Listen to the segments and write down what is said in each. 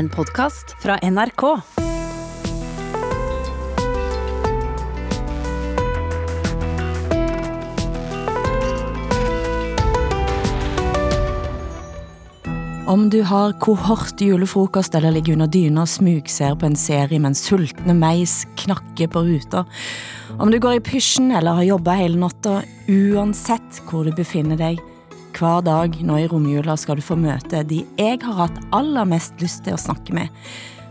en podkast fra NRK. Om du har kohort julefrokost eller ligger under dyna og smugser på en serie mens sultne meis knakker på ruta, om du går i pysjen eller har jobba hele natta, uansett hvor du befinner deg, hver dag nå i romjula skal du få møte de jeg har hatt aller mest lyst til å snakke med,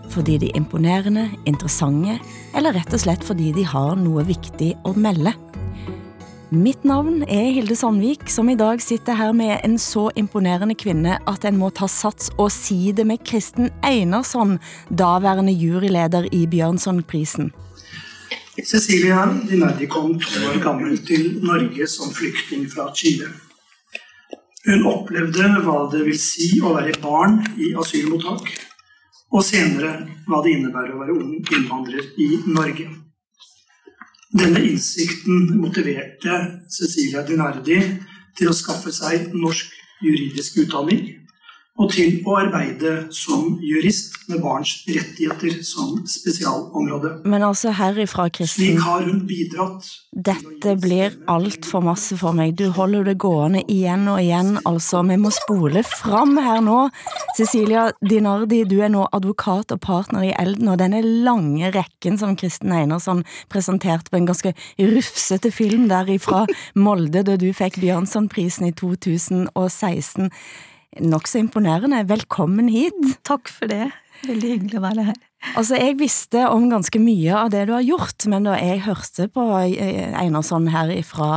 fordi de er imponerende, interessante, eller rett og slett fordi de har noe viktig å melde. Mitt navn er Hilde Sandvik, som i dag sitter her med en så imponerende kvinne at en må ta sats og si det med Kristen Einarsson, daværende juryleder i Bjørnsonprisen. Cecilia Dinardi kom to år gammel til Norge som flyktning fra Chile. Hun opplevde hva det vil si å være barn i asylmottak, og senere hva det innebærer å være ung innvandrer i Norge. Denne innsikten motiverte Cecilia Dinardi til å skaffe seg norsk juridisk utdanning og til å arbeide som jurist med barns rettigheter som spesialområde. Men altså herifra, Kristin Slik har hun bidratt Dette blir altfor masse for meg. Du holder det gående igjen og igjen, altså. Vi må spole fram her nå. Cecilia Dinardi, du er nå advokat og partner i Elden, og denne lange rekken som Kristin Einarsson presenterte på en ganske rufsete film der ifra Molde da du fikk Bjørnsonprisen i 2016 nokså imponerende. Velkommen hit. Takk for det. Veldig hyggelig å være her. Altså, Jeg visste om ganske mye av det du har gjort, men da jeg hørte på Einarsson her fra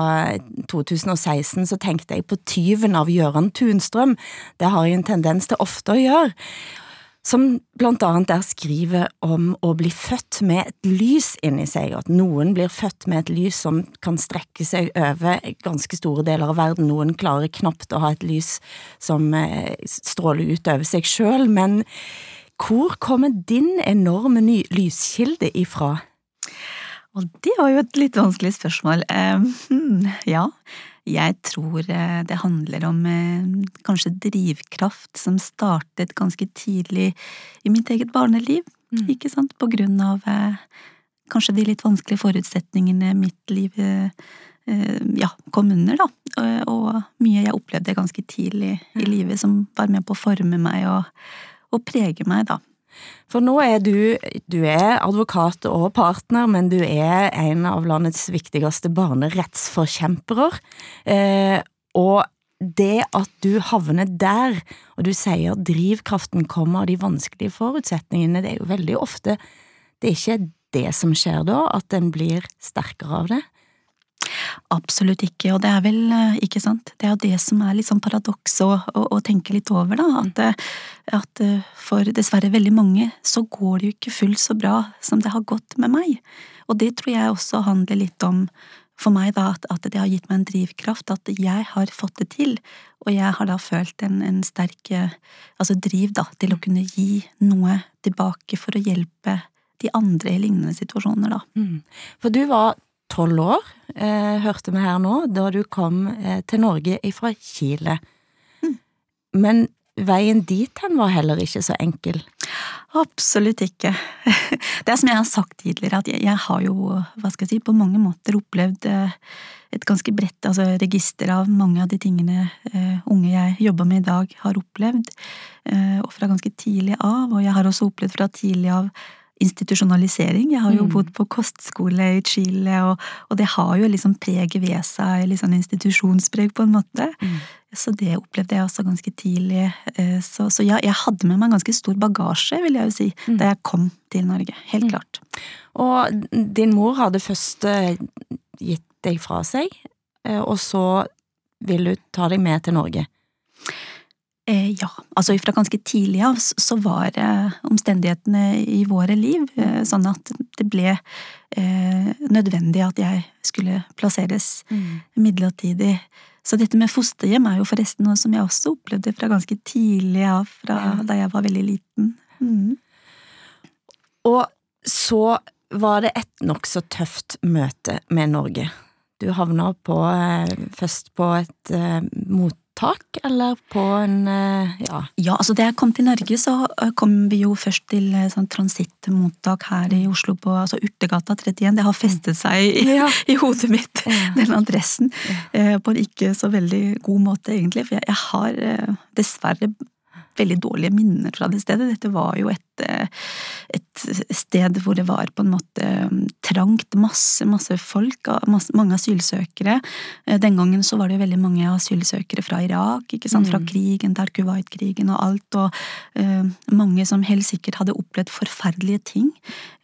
2016, så tenkte jeg på tyven av Gøran Tunstrøm. Det har jeg en tendens til ofte å gjøre som blant annet der skriver om å bli født med et lys inni seg, at noen blir født med et lys som kan strekke seg over ganske store deler av verden, noen klarer knapt å ha et lys som eh, stråler ut over seg sjøl, men hvor kommer din enorme ny lyskilde ifra? Og det var jo et litt vanskelig spørsmål. Uh, ja, jeg tror eh, det handler om eh, kanskje drivkraft som startet ganske tidlig i mitt eget barneliv, mm. ikke sant, på grunn av eh, kanskje de litt vanskelige forutsetningene mitt liv ja, kom under, da, og mye jeg opplevde ganske tidlig i livet som var med på å forme meg og, og prege meg, da. For nå er du, du er advokat og partner, men du er en av landets viktigste barnerettsforkjempere. Eh, og det at du havner der, og du sier drivkraften kommer av de vanskelige forutsetningene, det er jo veldig ofte Det er ikke det som skjer da, at en blir sterkere av det? Absolutt ikke, og det er vel, eh, ikke sant, det er jo det som er litt sånn paradoks å, å, å, tenke litt over, da. At, eh, at, eh, for dessverre veldig mange så går det jo ikke fullt så bra som det har gått med meg. Og det tror jeg også handler litt om for meg, da, at, at det har gitt meg en drivkraft, at jeg har fått det til. Og jeg har da følt en, en sterk altså driv da, til å kunne gi noe tilbake for å hjelpe de andre i lignende situasjoner, da. Mm. For du var tolv år, eh, hørte vi her nå, da du kom eh, til Norge fra Chile. Mm. Men veien dit hen var heller ikke så enkel? Absolutt ikke. Det er som jeg har sagt tidligere, at jeg, jeg har jo, hva skal jeg si, på mange måter opplevd eh, et ganske bredt altså, register av mange av de tingene uh, unge jeg jobber med i dag, har opplevd. Uh, og fra ganske tidlig av. Og jeg har også opplevd fra tidlig av institusjonalisering. Jeg har jo mm. bodd på kostskole i Chile, og, og, det har jo liksom preget ved seg, litt sånn institusjonspreg på en måte. Mm. Så det opplevde jeg også ganske tidlig. Eh, så, så ja, jeg hadde med meg en ganske stor bagasje, vil jeg jo si, mm. da jeg kom til Norge. Helt mm. klart. Og din mor hadde først eh, gitt deg fra seg, eh, og så ville hun ta deg med til Norge. Eh, ja, altså fra ganske tidlig av så var eh, omstendighetene i våre liv eh, sånn at det ble eh, nødvendig at jeg skulle plasseres mm. midlertidig. Så dette med fosterhjem er jo forresten noe som jeg også opplevde fra ganske tidlig av, fra ja. da jeg var veldig liten. Mm. Og så var det et nokså tøft møte med Norge. Du havna på, først på et mot asylmottak, eller på en eh, ja. Ja, altså da jeg kom til Norge, så eh, kom vi jo først til eh, sånn transittmottak her i Oslo på altså Urtegata 31. Det har festet seg i, Ja. i hodet mitt, Ja. den adressen. På en ikke så veldig god måte, egentlig. For jeg, jeg har dessverre veldig dårlige minner fra det stedet. Dette var jo et sted hvor det var på en måte mm, trangt, masse, masse folk, masse, mange asylsøkere. Eh, Den gangen så var det jo veldig mange asylsøkere fra Irak, ikke sant, fra Mm. krigen der, Kuwait-krigen og alt, og uh, mange som helt sikkert hadde opplevd forferdelige ting,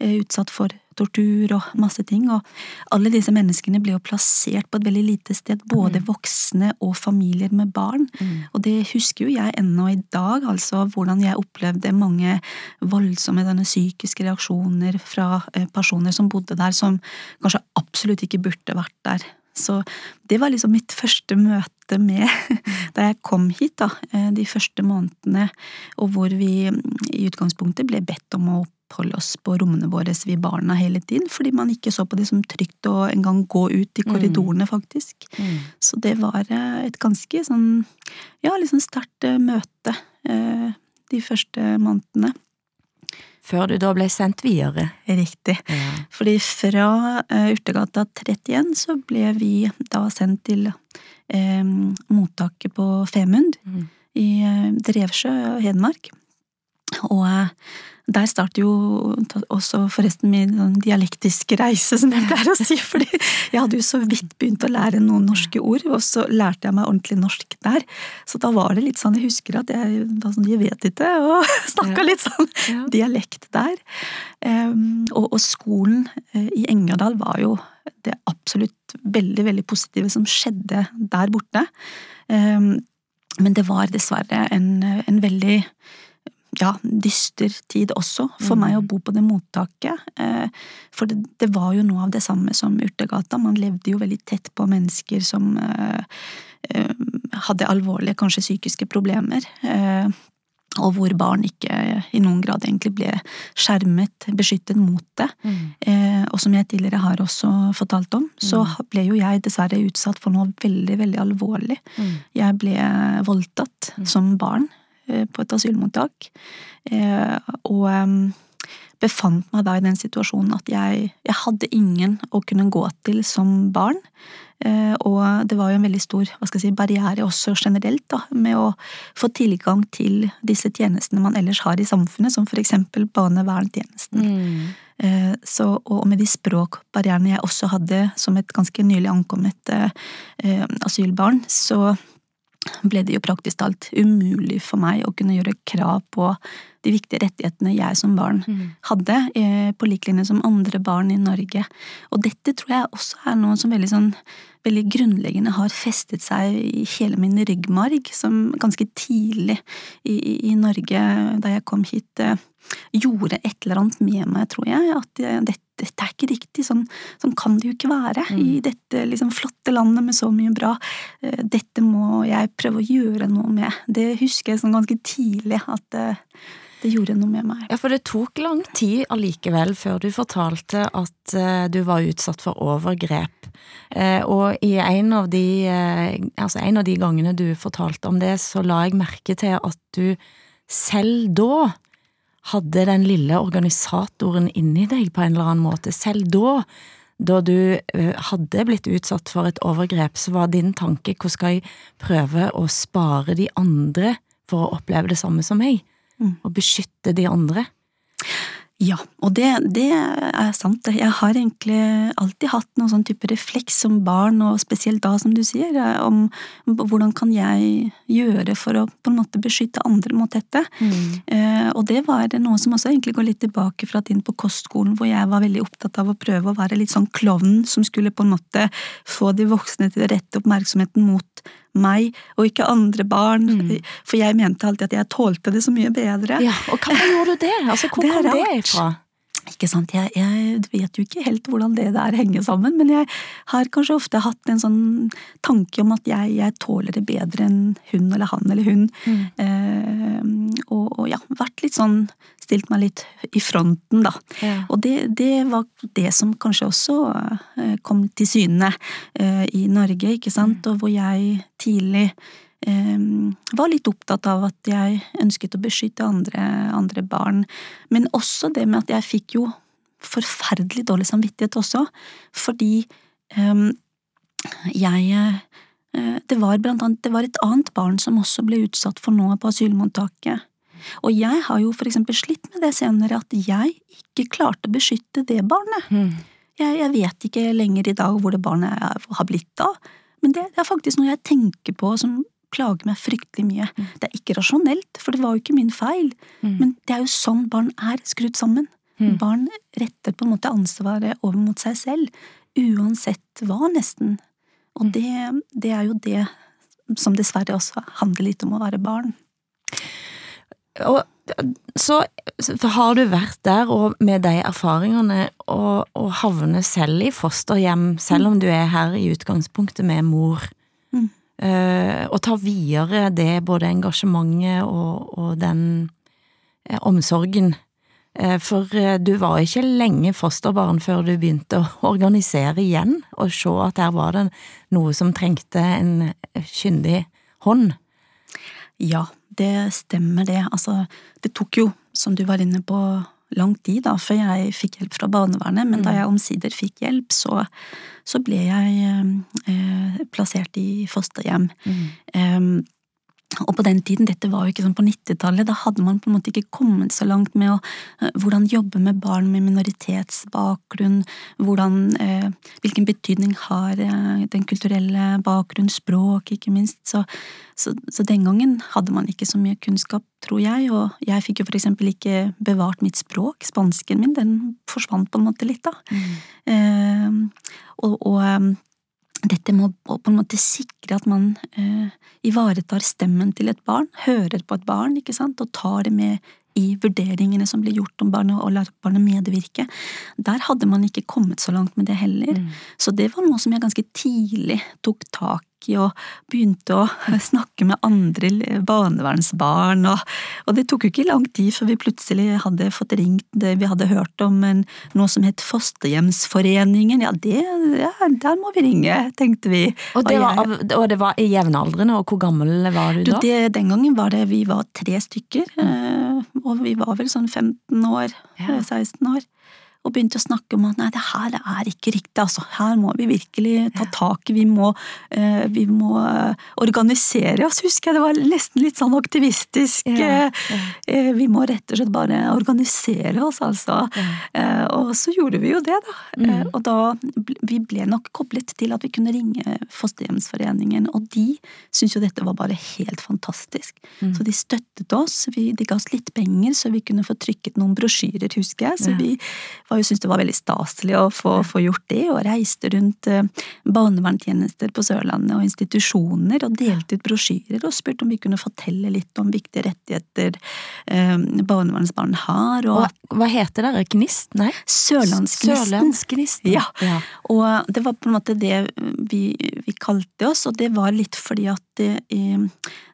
uh, utsatt for tortur og masse ting, og alle disse menneskene ble jo plassert på et veldig lite sted, både voksne og familier med barn, og det husker jo jeg ennå i dag, altså hvordan jeg opplevde mange voldsomme psykiske reaksjoner fra eh, personer som bodde der, som kanskje absolutt ikke burde vært der. Så det var liksom mitt første møte med da jeg kom hit, da, eh, de første månedene, og hvor vi mm, i utgangspunktet ble bedt om å oppholde oss på rommene våre, vi barna, hele tiden, fordi man ikke så på det som trygt å engang gå ut i korridorene, faktisk. Så det var eh, et ganske sånn, ja, litt sånn sterkt eh, møte eh, de første månedene. Før du da ble sendt videre. Riktig. Ja. Fordi fra eh, Urtegata 31 så ble vi da sendt til eh, mottaket på Femund Mm. i Drevsjø Drevsjø, Hedmark. Og der starter jo også forresten min sånn dialektiske reise, som jeg pleier å si, fordi jeg hadde jo så vidt begynt å lære noen norske ord, og så lærte jeg meg ordentlig norsk der. Så da var det litt sånn, jeg husker at jeg var sånn, jeg vet ikke, og snakka litt sånn Ja. dialekt der. Og, og skolen eh, i Engerdal var jo det absolutt veldig, veldig positive som skjedde der borte. Men det var dessverre en, en veldig ja, dyster tid også for meg å bo på det mottaket. Eh, For det, det var jo noe av det samme som Urtegata. Man levde jo veldig tett på mennesker som eh, eh, hadde alvorlige, kanskje psykiske problemer. eh, Og hvor barn ikke i noen grad egentlig ble skjermet, beskyttet mot det. Eh, Og som jeg tidligere har også fortalt om, så ble jo jeg dessverre utsatt for noe veldig, veldig alvorlig. Jeg ble voldtatt som barn på et asylmottak. Eh, Og befant meg da i den situasjonen at jeg, jeg hadde ingen å kunne gå til som barn. Eh, Og det var jo en veldig stor hva skal jeg si, barriere også generelt da, med å få tilgang til disse tjenestene man ellers har i samfunnet, som for eksempel barnevernstjenesten. Mm. Eh, Så, og med de språkbarrierene jeg også hadde som et ganske nylig ankommet eh, eh, asylbarn, så ble det jo praktisk talt umulig for meg å kunne gjøre krav på de viktige rettighetene jeg som barn hadde, eh, på lik linje som andre barn i Norge. Og dette tror jeg også er noe som veldig sånn veldig grunnleggende har festet seg i hele min ryggmarg, som ganske tidlig i, i, i Norge, da jeg kom hit, eh, gjorde et eller annet med meg, tror jeg, at dette, dette er ikke riktig, sånn, sånn kan det jo ikke være i dette liksom flotte landet med så mye bra. Eh, Dette må jeg prøve å gjøre noe med. Det husker jeg sånn ganske tidlig, at det gjorde noe med meg. Ja, for det tok lang tid allikevel før du fortalte at eh, du var utsatt for overgrep. Eh, og i en av, de, eh, altså en av de gangene du fortalte om det, så la jeg merke til at du selv da hadde den lille organisatoren inni deg på en eller annen måte. Selv da, da du hadde blitt utsatt for et overgrep, så var din tanke hvordan skal jeg prøve å spare de andre for å oppleve det samme som meg? Og beskytte de andre? Ja, og det, det er sant. Jeg har egentlig alltid hatt noen sånn type refleks som barn, og spesielt da, som du sier, om hvordan kan jeg gjøre for å på en måte beskytte andre mot dette. Eh, og det var noe som også egentlig går litt tilbake fra tiden på kostskolen, hvor jeg var veldig opptatt av å prøve å være litt sånn klovn som skulle på en måte få de voksne til å rette oppmerksomheten mot meg, og ikke andre barn. For jeg mente alltid at jeg tålte det så mye bedre. Ja, og hvorfor gjorde du det? Altså, hvor Det kom det ifra? Ikke sant, jeg, jeg vet jo ikke helt hvordan det der henger sammen, men jeg har kanskje ofte hatt en sånn tanke om at jeg, jeg tåler det bedre enn hun eller han eller hun. Eh, og, og ja, vært litt sånn, stilt meg litt i fronten, da. Ja. Og det, det var det som kanskje også eh, kom til syne eh, i Norge, ikke sant, og hvor jeg tidlig var litt opptatt av at jeg ønsket å beskytte andre, andre barn. Men også det med at jeg fikk jo forferdelig dårlig samvittighet også, fordi um, jeg uh, det var blant annet det var et annet barn som også ble utsatt for noe på asylmottaket. Og jeg har jo for eksempel slitt med det senere, at jeg ikke klarte å beskytte det barnet. Mm. Jeg, jeg, vet ikke lenger i dag hvor det barnet har blitt av, men det, det, er faktisk noe jeg tenker på som plager meg fryktelig mye. Mm. Det er ikke rasjonelt, for det var jo ikke min feil, mm. men det er jo sånn barn er skrudd sammen. Mm. Barn retter på en måte ansvaret over mot seg selv, uansett hva, nesten. Og det, det er jo det som dessverre også handler litt om å være barn. Og så, har du vært der og med de erfaringene og, og havner selv i fosterhjem, selv om du er her i utgangspunktet med mor. Uh, og ta videre det, både engasjementet og, og den eh, omsorgen Eh, for eh, du var ikke lenge fosterbarn før du begynte å organisere igjen, og se at her var det noe som trengte en kyndig hånd. Ja, det stemmer det. Altså, det tok jo, som du var inne på, lang tid da, før jeg fikk hjelp fra barnevernet, men da mm. jeg omsider fikk hjelp, så, så ble jeg eh, plassert i fosterhjem. Mm. Um, og på den tiden, dette var jo ikke sånn på 90-tallet, da hadde man på en måte ikke kommet så langt med å, uh, hvordan jobbe med barn med minoritetsbakgrunn, hvordan, eh, hvilken betydning har eh, den kulturelle bakgrunn, språk, ikke minst. Så, så, så, den gangen hadde man ikke så mye kunnskap, tror jeg, og jeg fikk jo for eksempel ikke bevart mitt språk, spansken min, den forsvant på en måte litt, da. Mm. og, og um, dette med å på en måte sikre at man eh, ivaretar stemmen til et barn, hører på et barn, ikke sant, og tar det med i vurderingene som blir gjort om barnet, og lar barnet medvirke. Der hadde man ikke kommet så langt med det heller. Mm. Så det var noe som jeg ganske tidlig tok tak i og begynte å snakke med andre barnevernsbarn. Og, og, det tok jo ikke lang tid før vi plutselig hadde fått ringt det vi hadde hørt om en, noe som het Fosterhjemsforeningen. Ja, det, ja, der må vi ringe, tenkte vi. Og det, var, og det var i jevnaldrende, og hvor gammel var du da? Det, den gangen var det vi var tre stykker, mm. Og vi var vel sånn 15 år, ja. 16 år og begynte å snakke om at nei, det her er ikke riktig, altså. Her må vi virkelig ta tak i, vi må, uh, vi må uh, organisere oss, husker jeg. Det var nesten litt sånn aktivistisk. Ja, ja. Uh, vi må rett og slett bare organisere oss, altså. Ja. og så gjorde vi jo det, da. Mm. og da vi ble nok koblet til at vi kunne ringe Fosterhjemsforeningen, og de syntes jo dette var bare helt fantastisk. Mm. Så de støttet oss, vi, de ga oss litt penger så vi kunne få trykket noen brosjyrer, husker jeg. Så vi var jo syntes det var veldig staselig å få, få, gjort det, og reiste rundt eh, barnevernstjenester på Sørlandet og institusjoner og delte ut brosjyrer og spurte om vi kunne fortelle litt om viktige rettigheter eh, barnevernsbarn har. Og, og hva heter dere? Gnist? Nei? Sørlandsgnisten. Sørlandsgnisten. Ja. ja. Og det var på en måte det vi, vi kalte oss, og det var litt fordi at det,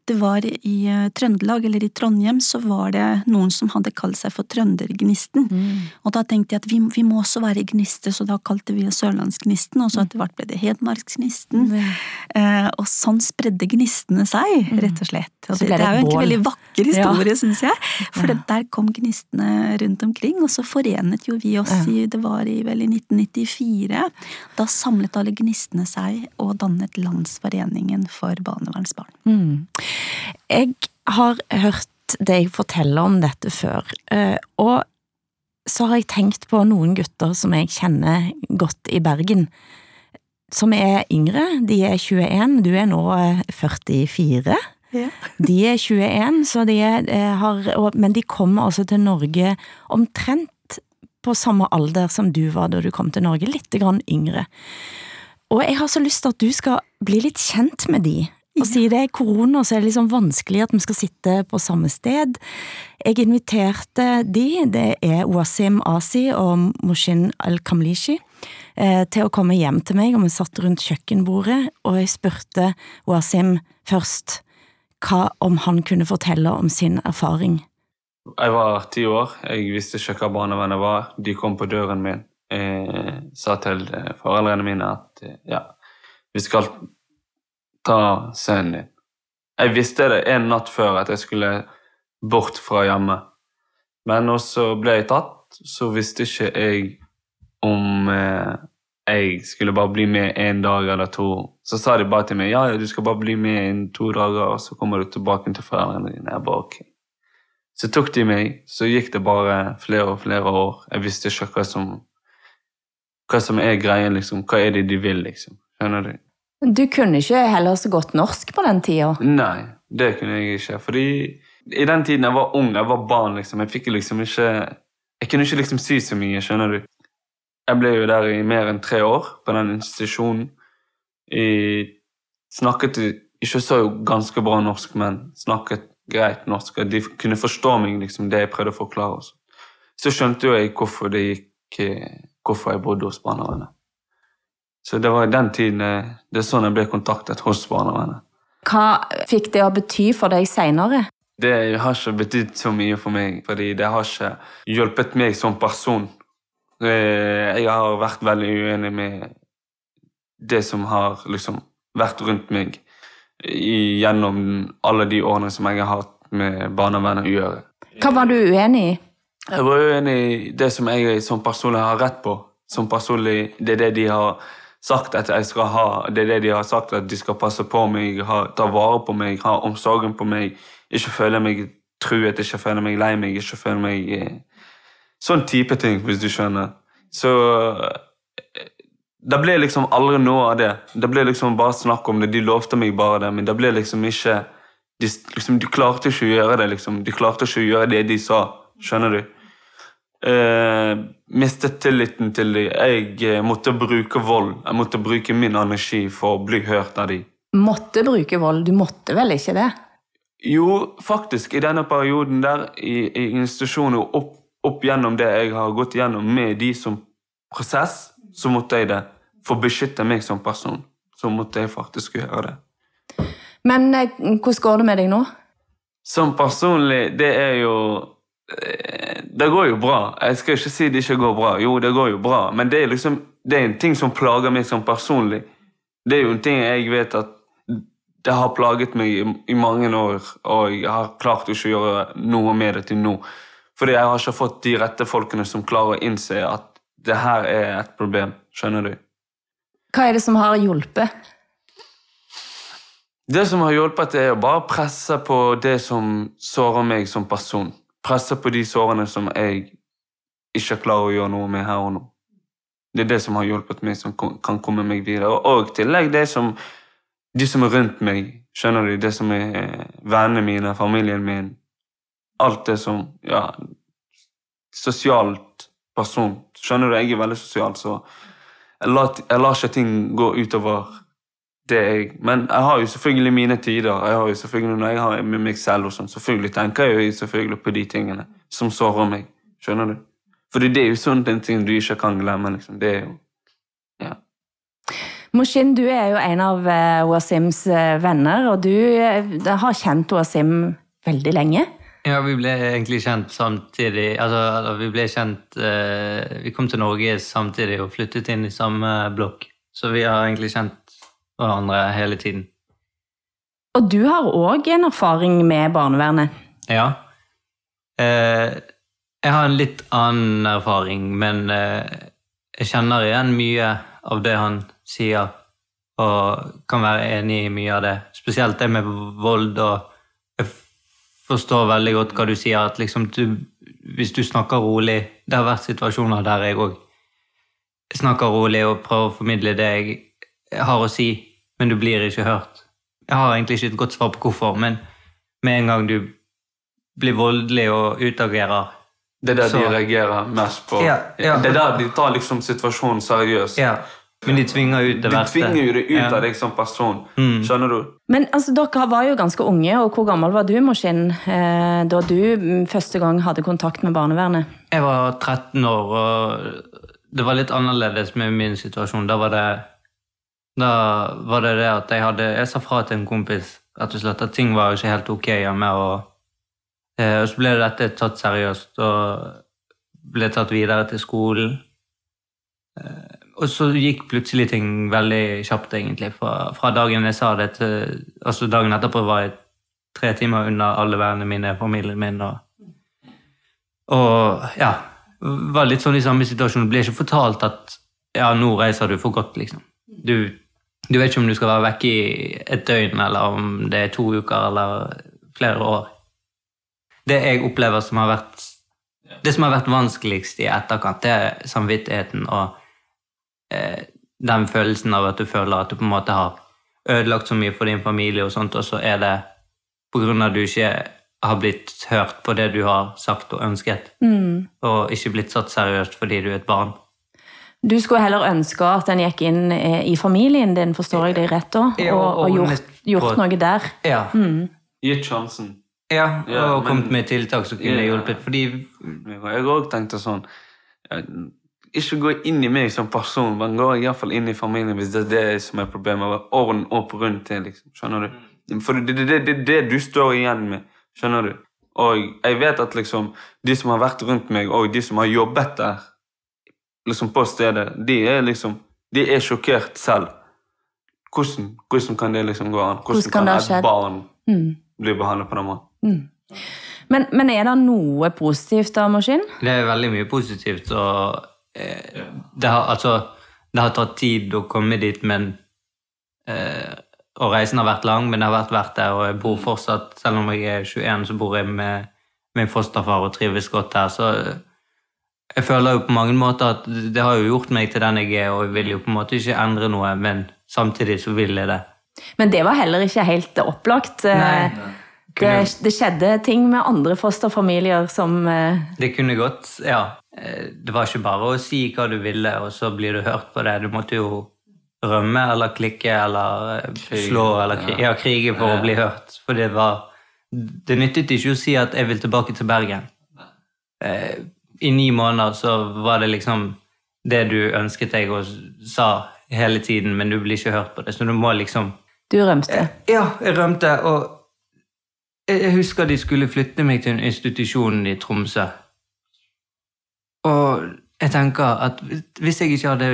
det var i eh, Trøndelag, eller i Trondheim, så var det noen som hadde kalt seg for Trøndergnisten. Mm. Og da tenkte jeg at vi, vi, må også være gnister, så da kalte vi Sørlandsgnisten, og så etter hvert ble det Hedmarksgnisten. Mm. Eh, og sånn spredde gnistene seg, mm. rett og slett. Og det, det, er jo egentlig en veldig vakker historie, ja. syns jeg. For ja. der kom gnistene rundt omkring, og så forenet jo vi oss i Det var i, vel i 1994. Da samlet alle gnistene seg og dannet Landsforeningen for barnevernsbarn. Mm. Jeg har hørt deg fortelle om dette før, eh, og så har jeg tenkt på noen gutter som jeg kjenner godt i Bergen, som er yngre. De er 21, du er nå 44. Eh, ja. De er 21, så de er, eh, har, men de kommer altså til Norge omtrent på samme alder som du var da du kom til Norge, litt grann yngre. Og jeg har så lyst til at du skal bli litt kjent med de, og siden det er korona, så er det liksom vanskelig at vi skal sitte på samme sted. Jeg inviterte de, det er Wasim Asi og Moshin Al-Kamlishi, eh, til å komme hjem til meg, og vi satt rundt kjøkkenbordet, og jeg spurte Wasim først hva om han kunne fortelle om sin erfaring. Jeg var ti år, jeg visste ikke hva barnevernet var. De kom på døren min. Jeg sa til foreldrene mine at ja, vi skal ta sønnen din. Jeg visste det en natt før at jeg skulle bort fra hjemme. Men også ble jeg tatt, så visste ikke jeg om eh, jeg skulle bare bli med en dag eller to. Så sa de bare til meg ja, du skal bare bli med i to dager, og så kommer du tilbake til foreldrene dine. Jeg bare, ok. Så tok de meg, så gikk det bare flere og flere år. Jeg visste ikke hva som, hva som er greien, liksom. Hva er det de vil, liksom. Skjønner du? Du kunne ikke heller så godt norsk på den tida. Nei, det kunne jeg ikke. Fordi i den tiden jeg var ung, jeg var barn, liksom. Jeg fikk liksom ikke Jeg kunne ikke liksom si så mye, skjønner du. Jeg ble jo der i mer enn tre år, på den institusjonen. Jeg snakket ikke så ganske bra norsk, men snakket greit norsk, de kunne forstå meg, liksom, det jeg prøvde å forklare. Også. Så skjønte jo jeg hvorfor det gikk eh, hvorfor jeg bodde hos barnevernet. Så det var i den tiden eh, det er sånn jeg ble kontaktet hos barnevernet. Hva fikk det å bety for deg seinere? Det har ikke betydd så mye for meg, fordi det har ikke hjulpet meg som person. Eh, jeg har vært veldig uenig med det som har liksom vært rundt meg gjennom alle de årene som jeg har hatt med barnevernet å gjøre. Hva var du uenig i? Jeg var uenig i det som jeg som personlig har rett på. Som personlig, Det er det de har sagt at jeg skal ha. Det er det de har sagt at de skal passe på meg, ha, ta vare på meg, ha omsorgen på meg. Ikke føle meg truet, ikke føle meg lei meg, ikke føle meg eh, Sånn type ting, hvis du skjønner. Så det ble liksom aldri noe av det. Det ble liksom bare snakk om det. De lovte meg bare det, men det ble liksom ikke De, liksom, de klarte ikke å gjøre det, liksom. De klarte ikke å gjøre det de sa. Skjønner du? Eh, mistet tilliten til dem. Jeg eh, måtte bruke vold. Jeg måtte bruke min energi for å bli hørt av dem. Måtte bruke vold? Du måtte vel ikke det? Jo, faktisk. I denne perioden der, i, i institusjonen og opp, opp gjennom det jeg har gått gjennom med de som prosess, så måtte jeg det for å beskytte meg som person, så måtte jeg faktisk gjøre det. Men eh, hvordan går det med deg nå? Som personlig, det er jo Det går jo bra. Jeg skal ikke si det ikke går bra. Jo, det går jo bra, men det er liksom det er en ting som plager meg som personlig. Det er jo en ting jeg vet at det har plaget meg i, i mange år, og jeg har klart ikke å gjøre noe med det til nå. Fordi jeg har ikke fått de rette folkene som klarer å innse at det her er et problem. Skjønner du? Hva er det som har hjulpet? Det som har hjulpet, er å bare presse på det som sårer meg som person. Presse på de sårene som jeg ikke klarer å gjøre noe med her og nå. Det er det som har hjulpet meg, som kan komme meg videre. Og i tillegg det som de som er rundt meg, skjønner du, det som er vennene mine, familien min Alt det som Ja, sosialt person. Skjønner du, jeg er veldig sosial, så jeg lar, jeg lar ikke ting gå utover jeg Men jeg har jo selvfølgelig mine tider. Jeg har jo selvfølgelig Når jeg har med meg selv, og sånn, selvfølgelig tenker jeg jo selvfølgelig på de tingene som sårer meg. Skjønner du? For det er jo sånn en ting du ikke kan glemme. liksom. Det er jo Ja. Moshin, du er jo en av uh, Wasims uh, venner, og du uh, har kjent Wasim veldig lenge. Ja, vi ble egentlig kjent samtidig. Altså, vi ble kjent eh, Vi kom til Norge samtidig og flyttet inn i samme blokk. Så vi har egentlig kjent hverandre hele tiden. Og du har òg en erfaring med barnevernet? Ja. Eh, jeg har en litt annen erfaring, men eh, jeg kjenner igjen mye av det han sier, og kan være enig i mye av det. Spesielt det med vold og jeg forstår veldig godt hva du sier. at liksom du, Hvis du snakker rolig Det har vært situasjoner der jeg òg snakker rolig og prøver å formidle det jeg har å si, men du blir ikke hørt. Jeg har egentlig ikke et godt svar på hvorfor, men med en gang du blir voldelig og utagerer Det er der så, de reagerer mest på. Ja, ja. Det er der de tar liksom situasjonen seriøst. Ja. Men de tvinger ut det verste. De tvinger jo det ut ja. av deg som person. Mm. Skjønner du? Men altså, Dere var jo ganske unge, og hvor gammel var du Moshin, eh, da du mm, første gang hadde kontakt med barnevernet? Jeg var 13 år, og det var litt annerledes med min situasjon. Da var det, da var det det at jeg hadde Jeg sa fra til en kompis rett og slett at ting var ikke helt ok hjemme. Og, eh, og så ble dette tatt seriøst og ble tatt videre til skolen. Eh, og så gikk plutselig ting veldig kjapt, egentlig. Fra, fra dagen jeg sa det til Altså dagen etterpå var jeg tre timer unna alle vennene mine, familien min. Og, og ja, var litt sånn i samme situasjon. Ble ikke fortalt at ja, nå reiser du for godt, liksom. Du, du vet ikke om du skal være vekke i et døgn, eller om det er to uker eller flere år. Det jeg opplever som har vært det som har vært vanskeligst i etterkant, det er samvittigheten og eh, den følelsen av at du føler at du på en måte har ødelagt så mye for din familie, og sånt, og så er det på grunn av at du ikke har blitt hørt på det du har sagt og ønsket, Mm. og ikke blitt satt seriøst fordi du er et barn. Du skulle heller ønske at den gikk inn eh, i familien din, forstår jeg deg rett da? Og, og og gjort, gjort noe der. Ja, Gitt sjansen. ja Ja, og ja, kommet med tiltak som kunne Ja. hjulpet, fordi Jeg har òg tenkt sånn Ikke gå inn i meg som person, men gå iallfall inn i familien hvis det er det som er problemet. Ordne opp rundt det, liksom. Skjønner du? For det er det, det, det, det du står igjen med. Skjønner du? Og jeg vet at liksom de som har vært rundt meg, og de som har jobbet der liksom på stedet, de er liksom De er sjokkert selv. Hvordan, hvordan kan det liksom gå an? Hvordan, Hvordan kan kan et barn Mm. bli behandlet på den måten? Men, men er det noe positivt da, Moshin? Det er veldig mye positivt, og eh, det, har, altså, det har tatt tid å komme dit, men eh, Og reisen har vært lang, men det har vært verdt det, og jeg bor fortsatt, selv om jeg er 21, så bor jeg med min fosterfar og trives godt her, så jeg føler jo på mange måter at det har jo gjort meg til den jeg er, og jeg vil jo på en måte ikke endre noe, men samtidig så vil jeg det. Men det var heller ikke helt opplagt. Nei, Nei. Det, det skjedde ting med andre fosterfamilier som eh, Det kunne gått, ja. Eh, Det var ikke bare å si hva du ville, og så blir du hørt på det. Du måtte jo rømme eller klikke eller eh, Krige, slå eller kri ja. krige for Ja. å bli hørt. For det var Det nyttet ikke å si at 'jeg vil tilbake til Bergen'. I ni måneder så var det liksom det du ønsket deg og sa hele tiden, men du blir ikke hørt på det. Så du må liksom Du rømte. ja, jeg rømte, og jeg husker de skulle flytte meg til en institusjon i Tromsø. Og jeg tenker at hvis jeg ikke hadde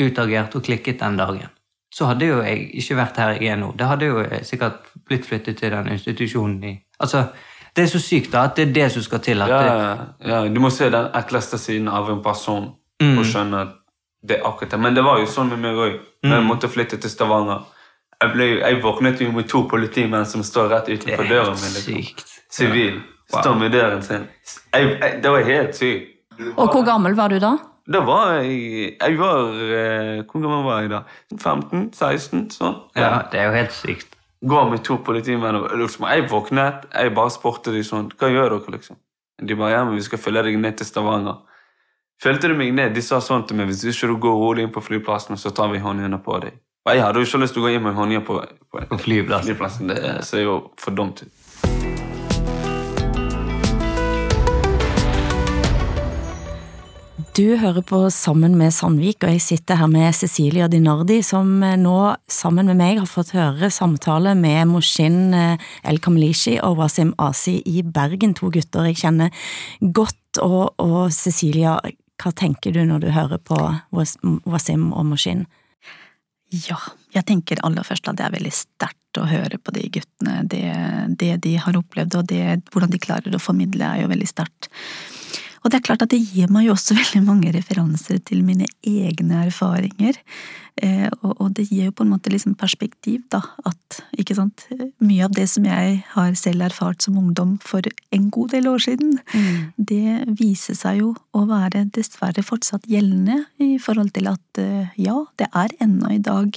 utagert og klikket den dagen, så hadde jo jeg ikke vært her jeg er nå. Da hadde jo jeg sikkert blitt flyttet til den institusjonen i Altså, det er så sykt da, at det er det som skal til. At Ja, det, ja, du må se den ekleste siden av en person Mm. og skjønne at det er akkurat det. Men det var jo sånn med meg òg. Når jeg Mm. måtte flytte til Stavanger. Jeg, ble, jeg våknet jo med to politimenn som står rett det utenfor er døren min. Liksom. Sivil. Wow. Står med døren sin. Jeg, jeg, det var helt sykt. Og hvor gammel var du da? Da var jeg Jeg var eh, Hvor gammel var jeg da? 15-16? Sånn. Ja, det er jo helt sykt. Går med to politimenn og liksom, Jeg våknet, jeg bare spurte de sånn Hva gjør dere, liksom? De bare ja, men vi skal følge deg ned til Stavanger. Følte de meg ned? De sa sånn til meg hvis ikke du går rolig inn på flyplassen, så tar vi håndjern på deg. Og jeg hadde jo ikke lyst til å gå inn med håndjern på, på, På flyplassen. flyplassen. Det ser jo for dumt ut. Du hører på Sammen med Sandvik, og jeg sitter her med Cecilia Dinardi, som eh, nå sammen med meg har fått høre samtale med Moshin eh, El Kamlishi og Wasim Asi i Bergen, to gutter jeg kjenner godt. Og, og Cecilia, hva tenker du når du hører på Wasim og Moshin? Ja, jeg tenker aller først at det er veldig sterkt å høre på de guttene. Det, det de har opplevd, og det, hvordan de klarer å formidle, er jo veldig sterkt. Og det er klart at det gir meg jo også veldig mange referanser til mine egne erfaringer. Eh, og, det gir jo på en måte liksom perspektiv, da. At ikke sant, mye av det som jeg har selv erfart som ungdom for en god del år siden, det viser seg jo å være dessverre fortsatt gjeldende i forhold til at eh, ja, det er ennå i dag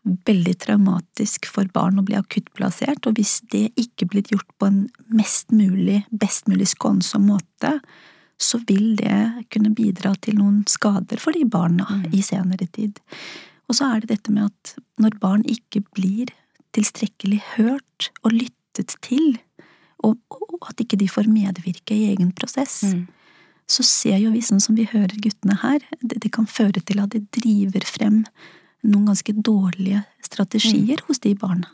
veldig traumatisk for barn å bli akuttplassert, og hvis det ikke blir gjort på en mest mulig, best mulig skånsom måte, så vil det kunne bidra til noen skader for de barna i senere tid. Og så er det dette med at når barn ikke blir tilstrekkelig hørt og lyttet til, og, og at ikke de får medvirke i egen prosess, så ser jo vi, sånn som vi hører guttene her, det, det kan føre til at de driver frem noen ganske dårlige strategier hos de barna.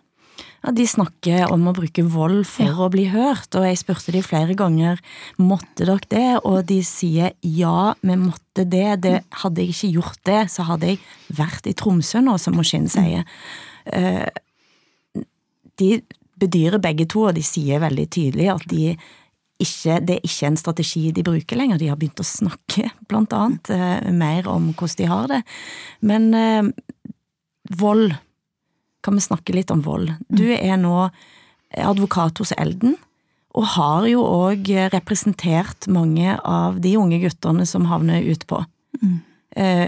Ja, De snakker om å bruke vold for Ja. å bli hørt, og jeg spurte de flere ganger måtte dere det, og de sier ja, vi måtte det. det. Hadde jeg ikke gjort det, så hadde jeg vært i Tromsø nå, som Moshin sier. Eh, De bedyrer begge to, og de sier veldig tydelig at de ikke, det er ikke en strategi de bruker lenger. De har begynt å snakke, blant annet, eh, mer om hvordan de har det. Men eh, vold Kan vi snakke litt om vold? Du er nå advokat hos Elden, og har jo òg representert mange av de unge guttene som havner utpå. Mm. Eh,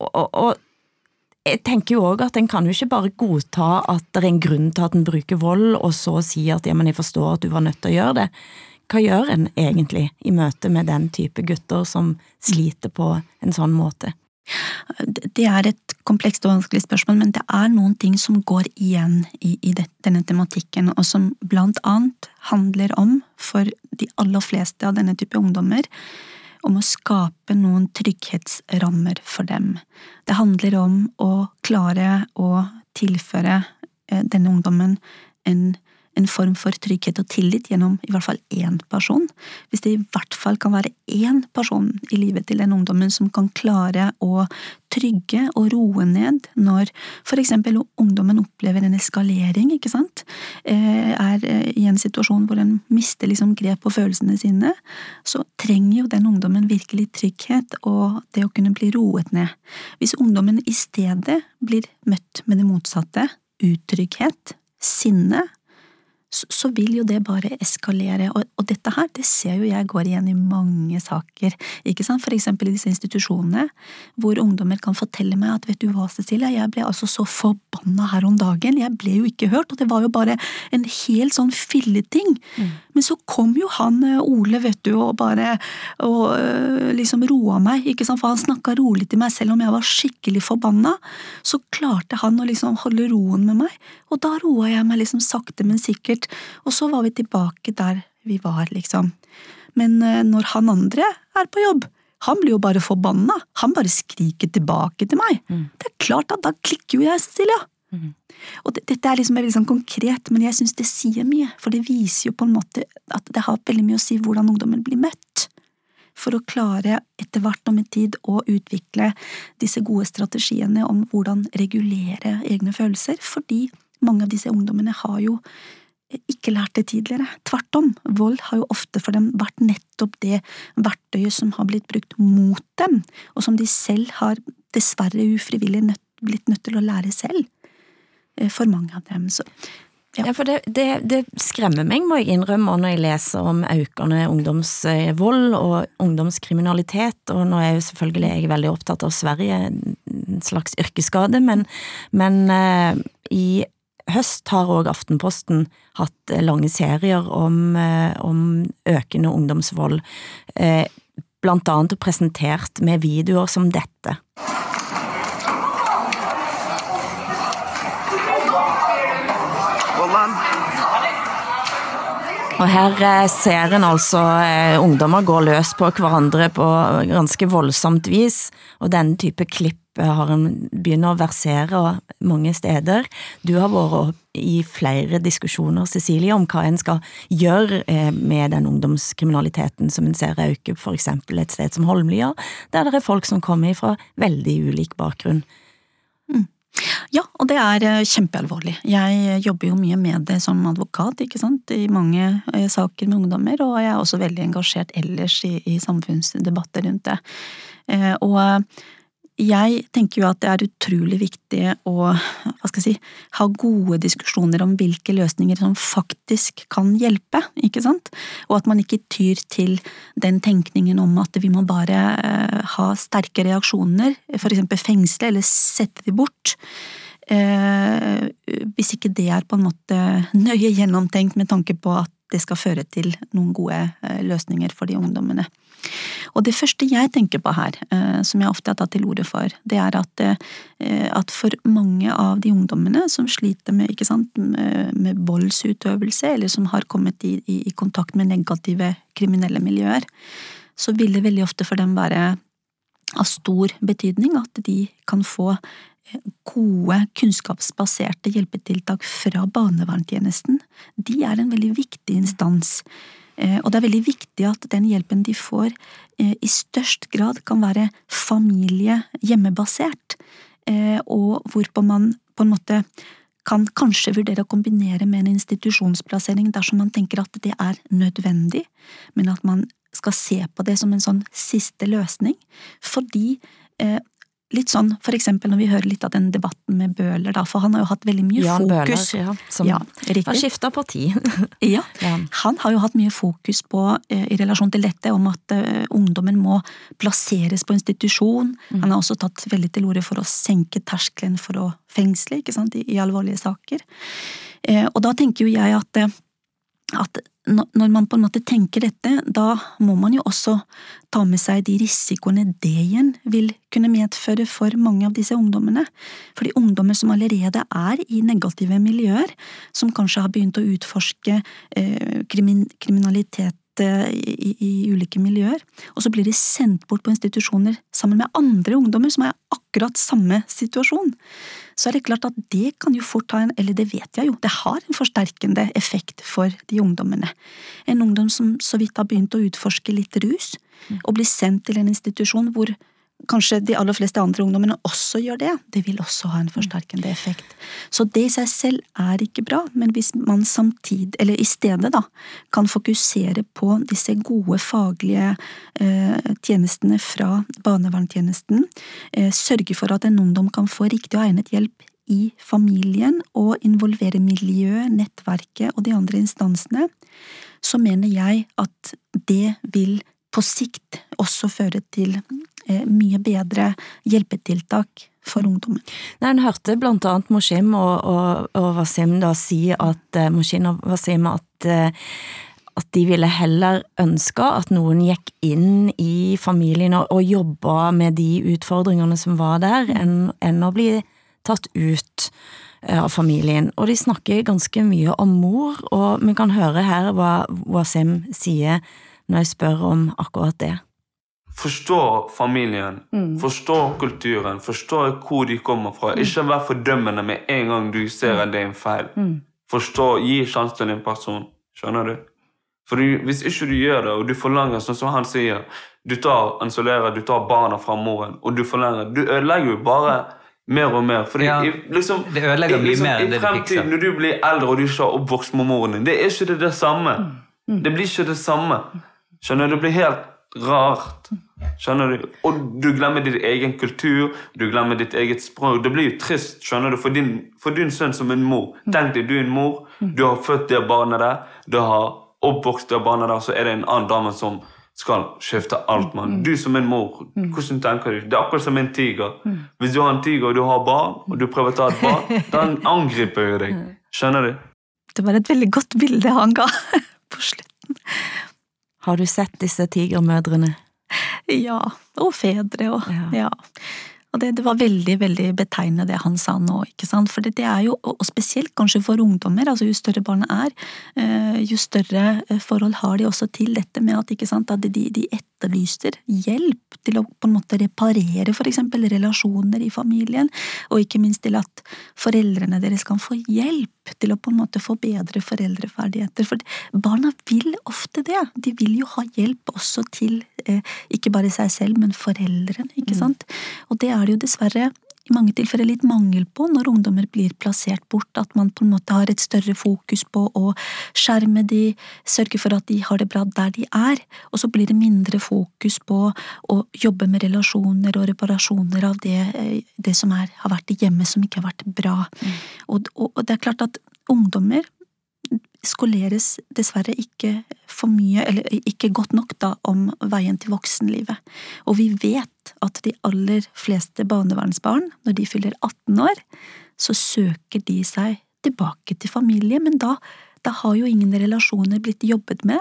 og, og jeg tenker jo òg at en kan jo ikke bare godta at det er en grunn til at en bruker vold, og så si at ja, men jeg forstår at du var nødt til å gjøre det. Hva gjør en egentlig i møte med den type gutter som sliter på en sånn måte? Det er et komplekst og vanskelig spørsmål, men det er noen ting som går igjen i, i denne tematikken, og som blant annet handler om, for de aller fleste av denne type ungdommer, om å skape noen trygghetsrammer for dem. Det handler om å klare å tilføre eh, denne ungdommen en en form for trygghet og tillit gjennom i hvert fall én person. Hvis det i hvert fall kan være én person i livet til den ungdommen som kan klare å trygge og roe ned når for eksempel ungdommen opplever en eskalering, ikke sant, eh, er eh, i en situasjon hvor en mister liksom grep på følelsene sine, så trenger jo den ungdommen virkelig trygghet og det å kunne bli roet ned. Hvis ungdommen i stedet blir møtt med det motsatte, utrygghet, sinne, så vil jo det bare eskalere. Og, og, dette her, det ser jo jeg går igjen i mange saker, ikke sant, for eksempel i disse institusjonene, hvor ungdommer kan fortelle meg at vet du hva, Cecilia, jeg ble altså så forbanna her om dagen, jeg ble jo ikke hørt, og det var jo bare en helt sånn filleting. Mm. Men så kom jo han eh, Ole, vet du, og bare og øh, liksom roa meg, ikke sant, for han snakka rolig til meg selv om jeg var skikkelig forbanna. Så klarte han å liksom holde roen med meg, og da roa jeg meg liksom sakte, men sikkert helt. Og så var vi tilbake der vi var, liksom. Men eh, når han andre er på jobb, han blir jo bare forbanna. Han bare skriker tilbake til meg. Mm. Det er klart at da klikker jo jeg, Cecilia. Mm. Og det, dette er liksom veldig sånn konkret, men jeg syns det sier mye. For det viser jo på en måte at det har veldig mye å si hvordan ungdommen blir møtt. For å klare etter hvert om en tid å utvikle disse gode strategiene om hvordan regulere egne følelser. Fordi mange av disse ungdommene har jo ikke lært det tidligere. Tvert om, vold har jo ofte for dem vært nettopp det verktøyet som har blitt brukt mot dem, og som de selv har dessverre ufrivillig nødt, blitt nødt til å lære selv. Eh, for mange av dem. Så, ja. ja. for det, det, det, skremmer meg, må jeg innrømme, når jeg leser om økende ungdomsvold og ungdomskriminalitet, og nå er jo selvfølgelig jeg veldig opptatt av Sverige, en slags yrkesskade, men, men uh, i høst har òg Aftenposten hatt eh, lange serier om, eh, om økende ungdomsvold, eh, blant annet presentert med videoer som dette. Og her ser en altså ungdommer gå løs på hverandre på ganske voldsomt vis, og denne type klipp har en begynner å versere mange steder. Du har vært i flere diskusjoner, Cecilie, om hva en skal gjøre eh, med den ungdomskriminaliteten som en ser øke, for eksempel et sted som Holmlia, der det er folk som kommer fra veldig ulik bakgrunn. Mm. Ja, og det er eh, kjempealvorlig. Jeg jobber jo mye med det som advokat, ikke sant, i mange eh, saker med ungdommer, og jeg er også veldig engasjert ellers i, i samfunnsdebatter rundt det. Og jeg tenker jo at det er utrolig viktig å si, ha gode diskusjoner om hvilke løsninger som faktisk kan hjelpe, ikke sant? Og at man ikke tyr til den tenkningen om at vi må bare eh, ha sterke reaksjoner, eksempel fengsle eller sette de bort. Eh, hvis ikke det er på en måte nøye gjennomtenkt med tanke på at det skal føre til noen gode eh, løsninger for de ungdommene. Og det første jeg tenker på her, eh, som jeg ofte har tatt til orde for, det er at, eh, at for mange av de ungdommene som sliter med, sant, med voldsutøvelse, eller som har kommet i, i, i kontakt med negative kriminelle miljøer, så vil det veldig ofte for dem være av stor betydning at de kan få gode, kunnskapsbaserte hjelpetiltak fra barnevernstjenesten. De er en veldig viktig instans. Eh, og det er veldig viktig at den hjelpen de får, eh, i størst grad kan være familie-hjemmebasert, eh, og hvorpå man på en måte kan kanskje vurdere å kombinere med en institusjonsplassering dersom man tenker at det er nødvendig, men at man skal se på det som en sånn siste løsning, fordi litt sånn for eksempel når vi hører litt av den debatten med Bøhler, da, for han har jo hatt veldig mye Jan fokus Bøhler, ja, som ja, har skifta parti. Ja, han har jo hatt mye fokus på, eh, i relasjon til dette, om at eh, ungdommen må plasseres på institusjon. Mm. Han har også tatt veldig til orde for å senke terskelen for å fengsle, ikke sant, i, i alvorlige saker. Eh, og da tenker jo jeg at, at når man på en måte tenker dette, da må man jo også ta med seg de risikoene det igjen vil kunne medføre for mange av disse ungdommene. Fordi ungdommer som allerede er i negative miljøer, som kanskje har begynt å utforske eh, krimin kriminalitet eh, i, i ulike miljøer, og så blir de sendt bort på institusjoner sammen med andre ungdommer som er i akkurat samme situasjon, så er det klart at det kan jo fort ha en, eller det vet jeg jo, det har en forsterkende effekt for de ungdommene. En ungdom som så vidt har begynt å utforske litt rus, og blir sendt til en institusjon hvor kanskje de aller fleste andre ungdommene også gjør det, det vil også ha en forsterkende effekt. Så det i seg selv er ikke bra, men hvis man samtidig, eller i stedet da, kan fokusere på disse gode faglige eh, tjenestene fra barnevernstjenesten, eh, sørge for at en ungdom kan få riktig og egnet hjelp i familien, og involvere miljøet, nettverket og de andre instansene, så mener jeg at det vil på sikt også føre til mye bedre hjelpetiltak for ungdommen. Nei, En hørte blant annet Moshim og, og, og Wasim da si at Moshim og Wasim at, eh, at de ville heller ønske at noen gikk inn i familien og, og jobba med de utfordringene som var der, enn, enn å bli tatt ut eh, av familien. Og de snakker ganske mye om mor, og vi kan høre her hva Wasim sier når jeg spør om akkurat det. Forstå familien, forstå kulturen, forstå hvor de kommer fra. Ikke vær fordømmende med en gang du ser at det er en feil. Forstå, Gi sjanse til en person. Skjønner du? For Hvis ikke du gjør det, og du forlanger, sånn som han sier Du tar isolerer, du tar barna fra moren, og du forlanger Du ødelegger jo bare mer og mer. Fordi Ja, i, liksom, det ødelegger mye liksom, mer enn det du fikser. når du blir eldre og du ikke har oppvokst med moren din, det er ikke det, det samme. Mm. Det blir ikke det samme. Skjønner du? Det blir helt rart. Skjønner du? Og du glemmer din egen kultur, du glemmer ditt eget språk. Det blir jo trist skjønner du, for din, for din sønn som en mor. Tenk deg, du er en mor, du har født det barnet der, du har oppvokst det barnet der, så er det en annen dame som skal skifte alt, mann. Du som en mor, hvordan tenker du? Det er akkurat som en tiger. Hvis du har en tiger og du har barn, og du prøver å ta et barn, den angriper jo deg. Skjønner du? Det var et veldig godt bilde han ga på slutten. Har du sett disse tigermødrene? Ja, og fedre og Ja. ja. Og det, det var veldig veldig betegnende det han sa nå, ikke sant. For det, det er jo, og spesielt kanskje for ungdommer, altså jo større barnet er, eh, jo større eh, forhold har de også til dette med at, ikke sant, at de, de etterlyser hjelp til å på en måte reparere eksempel relasjoner i familien, og ikke minst til at foreldrene deres kan få hjelp til å på en måte få bedre foreldreferdigheter. For barna vil ofte det. De vil jo ha hjelp også til eh, ikke bare seg selv, men foreldrene, ikke sant. Og det er det jo dessverre i mange tilfeller litt mangel på når ungdommer blir plassert bort, at man på en måte har et større fokus på å skjerme de, sørge for at de har det bra der de er, og så blir det mindre fokus på å jobbe med relasjoner og reparasjoner av det, eh, det som er, har vært i hjemmet som ikke har vært bra. Og, og, og det er klart at ungdommer skoleres dessverre ikke for mye, eller ikke godt nok da, om veien til voksenlivet. Og vi vet at de aller fleste barnevernsbarn, når de fyller 18 år, så søker de seg tilbake til familie, men da, da har jo ingen relasjoner blitt jobbet med,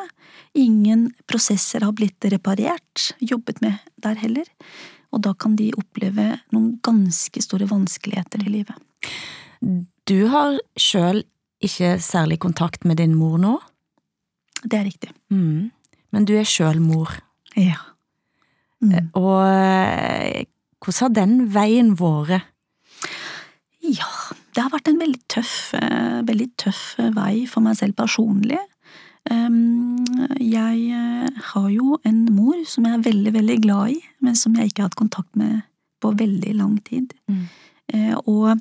ingen prosesser har blitt reparert, jobbet med der heller, og da kan de oppleve noen ganske store vanskeligheter i livet. Du har sjøl ikke særlig kontakt med din mor nå, Det er riktig. mm. men du er sjøl mor. Ja. Mm. Og eh, hvordan har den veien vært? Ja, det har vært en veldig tøff, eh, veldig tøff eh, vei for meg selv personlig. Um, Jeg eh, har jo en mor som jeg er veldig, veldig glad i, men som jeg ikke har hatt kontakt med på veldig lang tid. Mm. Eh, Og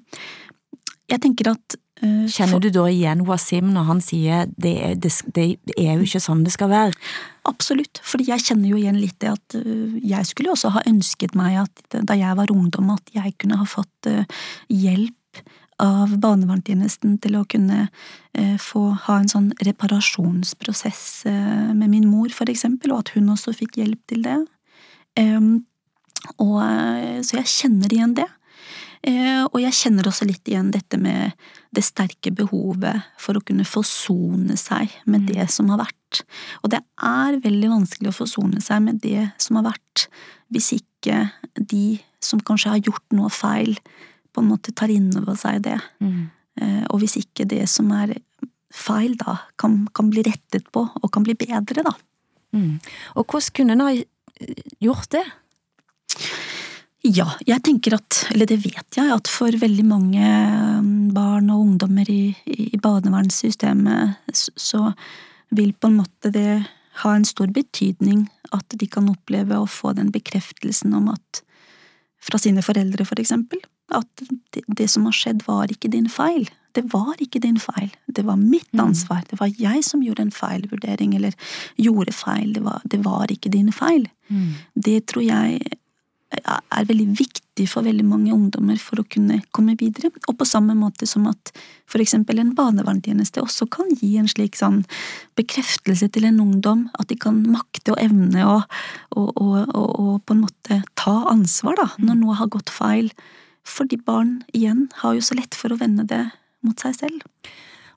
jeg tenker at Eh, Kjenner du da igjen Wasim når han sier det, er- det, det er jo ikke sånn det skal være? Absolutt, fordi jeg kjenner jo igjen litt det at øh, jeg skulle også ha ønsket meg at da jeg var ungdom, at jeg kunne ha fått øh, hjelp av barnevernstjenesten til å kunne få ha en sånn reparasjonsprosess med min mor, for eksempel, og at hun også fikk hjelp til det. Og, så jeg kjenner igjen det. Eh, og jeg kjenner også litt igjen dette med det sterke behovet for å kunne forsone seg med det som har vært. Og det er veldig vanskelig å forsone seg med det som har vært, hvis ikke de som kanskje har gjort noe feil, på en måte tar inn over seg det. Mm. Og hvis ikke det som er feil, da, kan, kan bli rettet på, og kan bli bedre, da. Mm. Og hvordan kunne en ha gjort det? Ja, jeg tenker at, eller det vet jeg, at for veldig mange mm, barn og ungdommer i, i barnevernssystemet, så vil på en måte det ha en stor betydning at de kan oppleve å få den bekreftelsen om at fra sine foreldre, for eksempel, at det, det som har skjedd var ikke din feil. Det var ikke din feil. Det var mitt ansvar. Det var jeg som gjorde en feilvurdering, eller gjorde feil. Det var, det var ikke din feil. Det tror jeg er veldig viktig for veldig mange ungdommer for å kunne komme videre. Og på samme måte som at for eksempel en barnevernstjeneste også kan gi en slik sånn bekreftelse til en ungdom, at de kan makte og evne å og, og, og, og på en måte ta ansvar da, når noe har gått feil. Fordi barn igjen har jo så lett for å vende det mot seg selv.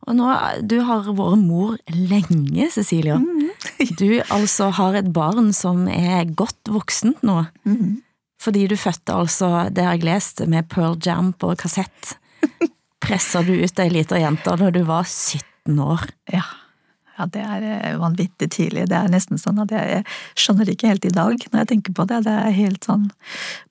Og nå, du har vært mor lenge, Cecilia. Du altså har et barn som er godt voksent nå. Fordi du fødte altså, det har jeg lest, med Pearl Jam på kassett. Presser du ut ei lita jente da du var 17 år. Ja. ja, det er eh, vanvittig tidlig. Det er nesten sånn at jeg skjønner det ikke helt i dag når jeg tenker på det. Det er helt sånn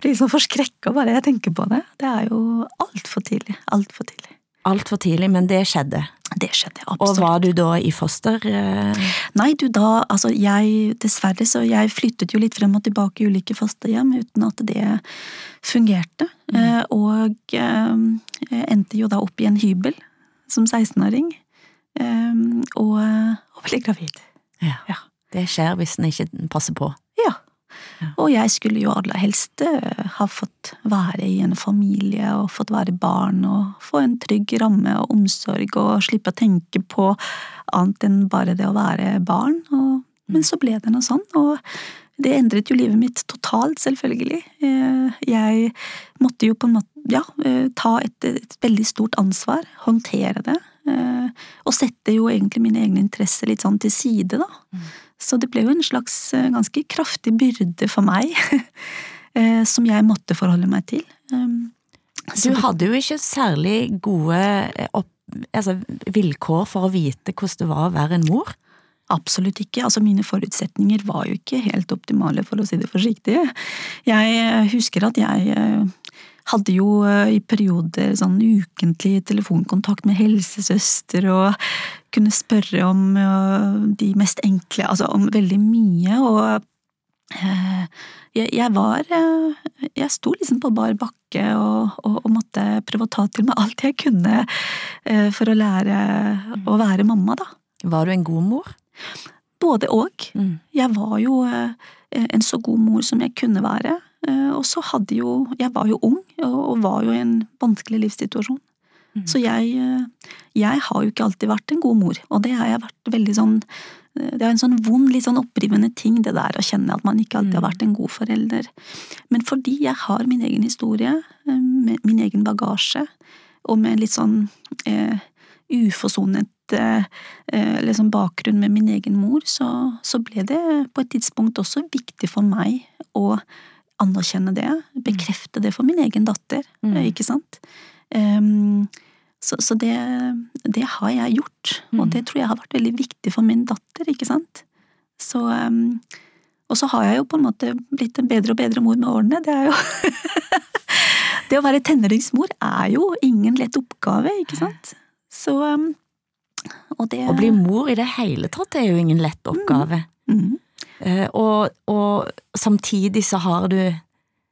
Blir liksom forskrekka bare jeg tenker på det. Det er jo altfor tidlig. Altfor tidlig. Altfor tidlig, men det skjedde. Det skjedde absolutt. Og var du da i foster? eh, Nei, du da, altså jeg, dessverre så jeg flyttet jo litt frem og tilbake i ulike fosterhjem uten at det fungerte, eh, og eh, endte jo da opp i en hybel som 16-åring, eh, og, og ble gravid. Ja. Ja. Det skjer hvis en ikke passer på. Og jeg skulle jo aller helst eh, ha fått være i en familie og fått være barn og få en trygg ramme og omsorg og slippe å tenke på annet enn bare det å være barn. Og, men så ble det noe sånn, og det endret jo livet mitt totalt, selvfølgelig. Eh, Jeg måtte jo på en måte, ja, eh, ta et, et veldig stort ansvar, håndtere det, og sette jo egentlig mine egne interesser litt sånn til side, da. Så det ble jo en slags eh, ganske kraftig byrde for meg, eh, som jeg måtte forholde meg til. Så Du hadde jo ikke særlig gode eh, opp, altså, vilkår for å vite hvordan det var å være en mor. Absolutt ikke. Altså, mine forutsetninger var jo ikke helt optimale, for å si det forsiktig. Jeg husker at jeg hadde jo eh, i perioder sånn ukentlig telefonkontakt med helsesøster og kunne spørre om eh, de mest enkle, altså om veldig mye, og eh, jeg, var Jeg sto liksom på bar bakke og, og, og måtte prøve å ta til meg alt jeg kunne for å lære å være mamma, da. Var du en god mor? Både og. Mm. Jeg var jo en så god mor som jeg kunne være. Eh, Og så hadde jo Jeg var jo ung, og var jo i en vanskelig livssituasjon. Så jeg, eh, jeg har jo ikke alltid vært en god mor, og det har jeg vært veldig sånn eh, det er en sånn vond, litt sånn opprivende ting, det der å kjenne at man ikke alltid har vært en god forelder. Men fordi jeg har min egen historie, min egen bagasje, og med litt sånn eh, uforsonet eh, eh, liksom bakgrunn med min egen mor, så, så ble det på et tidspunkt også viktig for meg å anerkjenne det, bekrefte det for min egen datter, Mm. eh, ikke sant? Um, så så det, det har jeg gjort, og det tror jeg har vært veldig viktig for min datter, ikke sant? Så, um, og så har jeg jo på en måte blitt en bedre og bedre mor med årene, det er jo Det å være tenåringsmor er jo ingen lett oppgave, ikke sant? Så um, Og det Å bli mor i det hele tatt er jo ingen lett oppgave. Mhm. Eh, og, og samtidig så har du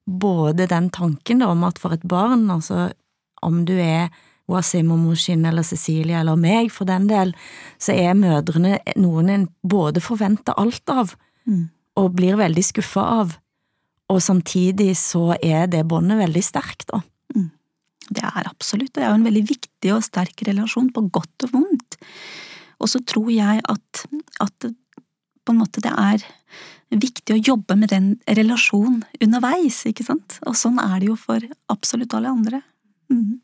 både den tanken om at for et barn, altså om du er Wasim og Moshin eller Cecilie eller meg for den del, så er mødrene noen en både forventer alt av Mm. og blir veldig skuffa av, og samtidig så er det båndet veldig sterkt, da. Det er absolutt, det er jo en veldig viktig og sterk relasjon, på godt og vondt. Og så tror jeg at, at på en måte det er viktig å jobbe med den relasjonen underveis, ikke sant? Og sånn er det jo for absolutt alle andre. Mm.